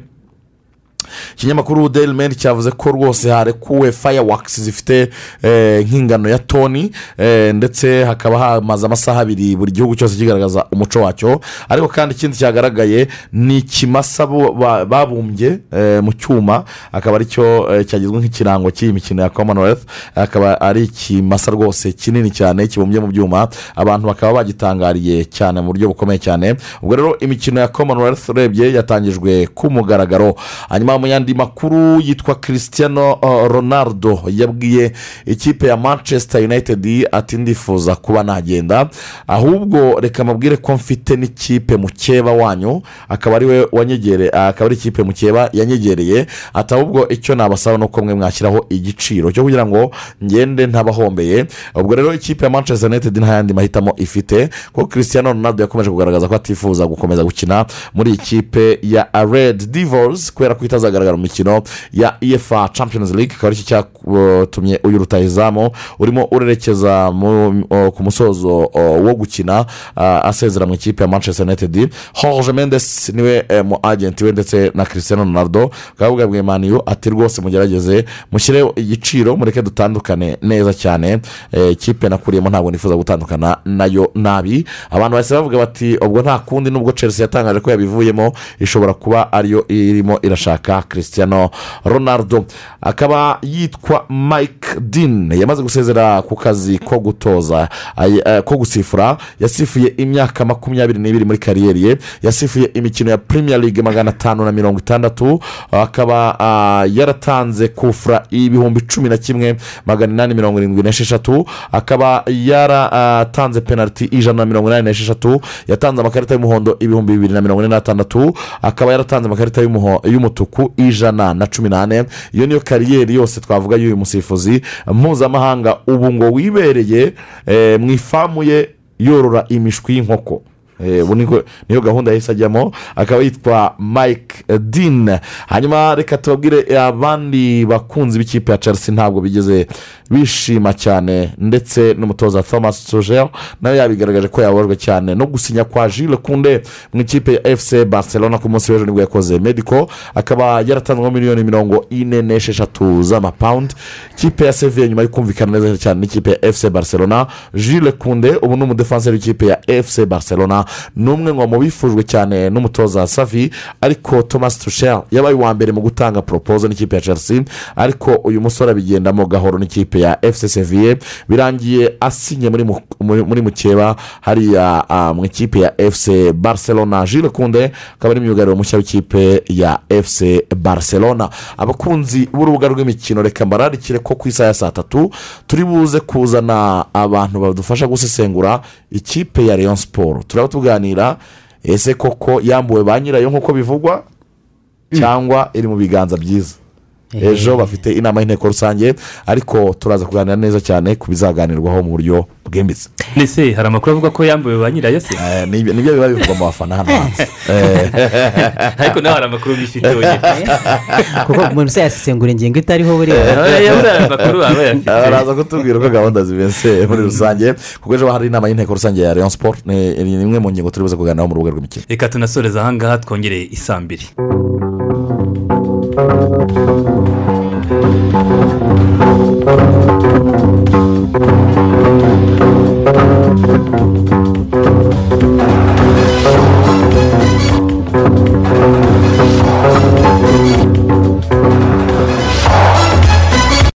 Ikinyamakuru daily mail cyavuze ko rwose harekuwe fireworks zifite eh, nk'ingano ya toni eh, ndetse hakaba hamaze amasaha abiri buri gihugu cyose kigaragaza umuco wacyo. Ariko kandi ikindi cyagaragaye ni ikimasa babumbye eh, mu cyuma akaba ari cyo cyagizwe nk'ikirango cy'iyi mikino ya commonwealth. Akaba ari ikimasa rwose kinini cyane kibumbye mu byuma. Abantu bakaba bagitangariye cyane mu buryo bukomeye cyane. Ubwo rero imikino ya commonwealth urebye yatangijwe ku mugaragaro. Hanyuma mu yandi makuru yitwa christiano uh, ronaldo. Yabwiye ikipe ya manchester united ati ndifuza kuba nagenda. Ahubwo reka mabwire ko mfite n'ikipe mukeba wanyu. Akaba ari we wanyegere akaba ari ikipe mukeba yanyegereye. Ati ahubwo icyo nabasaba ni uko mwe mwashyiraho igiciro cyo kugira ngo ngende ntabahombeye. Ubwo rero ikipe ya manchester united nta yandi mahitamo ifite kuko christiano ronaldo yakomeje kugaragaza ko atifuza gukomeza gukina muri iyi kipe ya red divors kubera ko itazagaragara mu mikino. Ya efa champions league akaba ari cyo cyatumye uyu rutahizamu urimo urerekeza ku musozo wo gukina asezera mu ikipe ya manchester united. Jorge mendes ni we eh, mu agenti we ndetse na christiano ronaldo. Bakaba babwiye maniyu ati rwose mugerageze mushyire igiciro mureke dutandukane neza cyane. Eh, ikipe nakuriyemo ntabwo nifuza gutandukana na yo nabi. Abantu bahise bavuga bati ubwo nta kundi nubwo chelsea yatangaje ko yabivuyemo ishobora kuba ariyo irimo irashaka bita christiano ronaldo. Akaba yitwa mike dean. Yamaze gusezera ku kazi ko gutoza eh, ko gusifura. Yasifuye imyaka makumyabiri n'ibiri muri kariyeri ye. Yasifuye imikino ya premier league magana atanu na mirongo itandatu. Akaba ah, yaratanze kufura ibihumbi cumi na kimwe magana inani mirongo irindwi n'esheshatu. Akaba yaratanze penaliti ijana na mirongo inani n'esheshatu. Yatanze amakarita y'umuhondo ibihumbi bibiri na mirongo ine n'atandatu. Akaba yaratanze amakarita y'umuho- ijana na cumi n'ane. Iyo niyo kariyeri yose twavuga y'uyu musifuzi mpuzamahanga. Ubu ngo wibereye eh, mu ifamu ye yorora imishwi y'inkoko. Ubu niko- niyo gahunda yahise ajyamo akaba yitwa mike dean. Hanyuma reka tubabwire abandi bakunzi b'ikipe ya chelsea ntabwo bigeze bishima cyane ndetse n'umutoza thomas tuchel nawe yabigaragaje ko yababajwe cyane. No gusinya kwa Jules kunde mu ikipe ya fc barcelona ku munsi w'ejo ni bwo yakoze. Medico akaba yaratanzweho miliyoni mirongo ine n'esheshatu z'amapawundi ikipe ya seviye nyuma yo kumvikana neza cyane n'ikipe ya fc barcelona. Jules kunde ubu ni umudefanseri w'ikipe ya fc barcelona. Ni umwe mu bifujwe cyane n'umutoza savi ariko thomas tuchel yabaye uwa mbere mu gutanga poropozo n'ikipe ya chelsea ariko uyu musore abigendamo gahoro n'ikipe ya fc birangiye asinye muri mu- muri mukeba hariya mu ikipe ya fc barcelona. Jules kunde akaba ari myugariro mushya w'ikipe ya fc barcelona. Abakunzi b'urubuga rw'imikino reka mbararikire ko ku isaha ya saa tatu turi buze kuzana abantu badufasha gusesengura ikipe ya leon siporo turaba tuganira ese koko yambuwe ba nyirayo nk'uko bivugwa? Cyangwa iri mu biganza byiza? Ejo bafite inama y'inteko rusange ariko turaza kuganira neza cyane ku bizaganirwaho mu buryo bwimbitse. Ndetse hari amakuru avuga ko yambuwe ba nyirayo se? Nibyo ni byo biba bivugwa mu bafana hano hanze ariko nawe hari amakuru bifite wenyine kuko umuntu se yasesengura ingingo itariho buriya. Baraza kutubwira uko gahunda zimeze muri rusange kuko ejo hari inama y'inteko rusange ya leon siporo ni imwe mu ngingo turi buze kuganiraho mu rubuga rw'imikino. Reka tunasoreze ahangaha twongere isambiri. Thank you.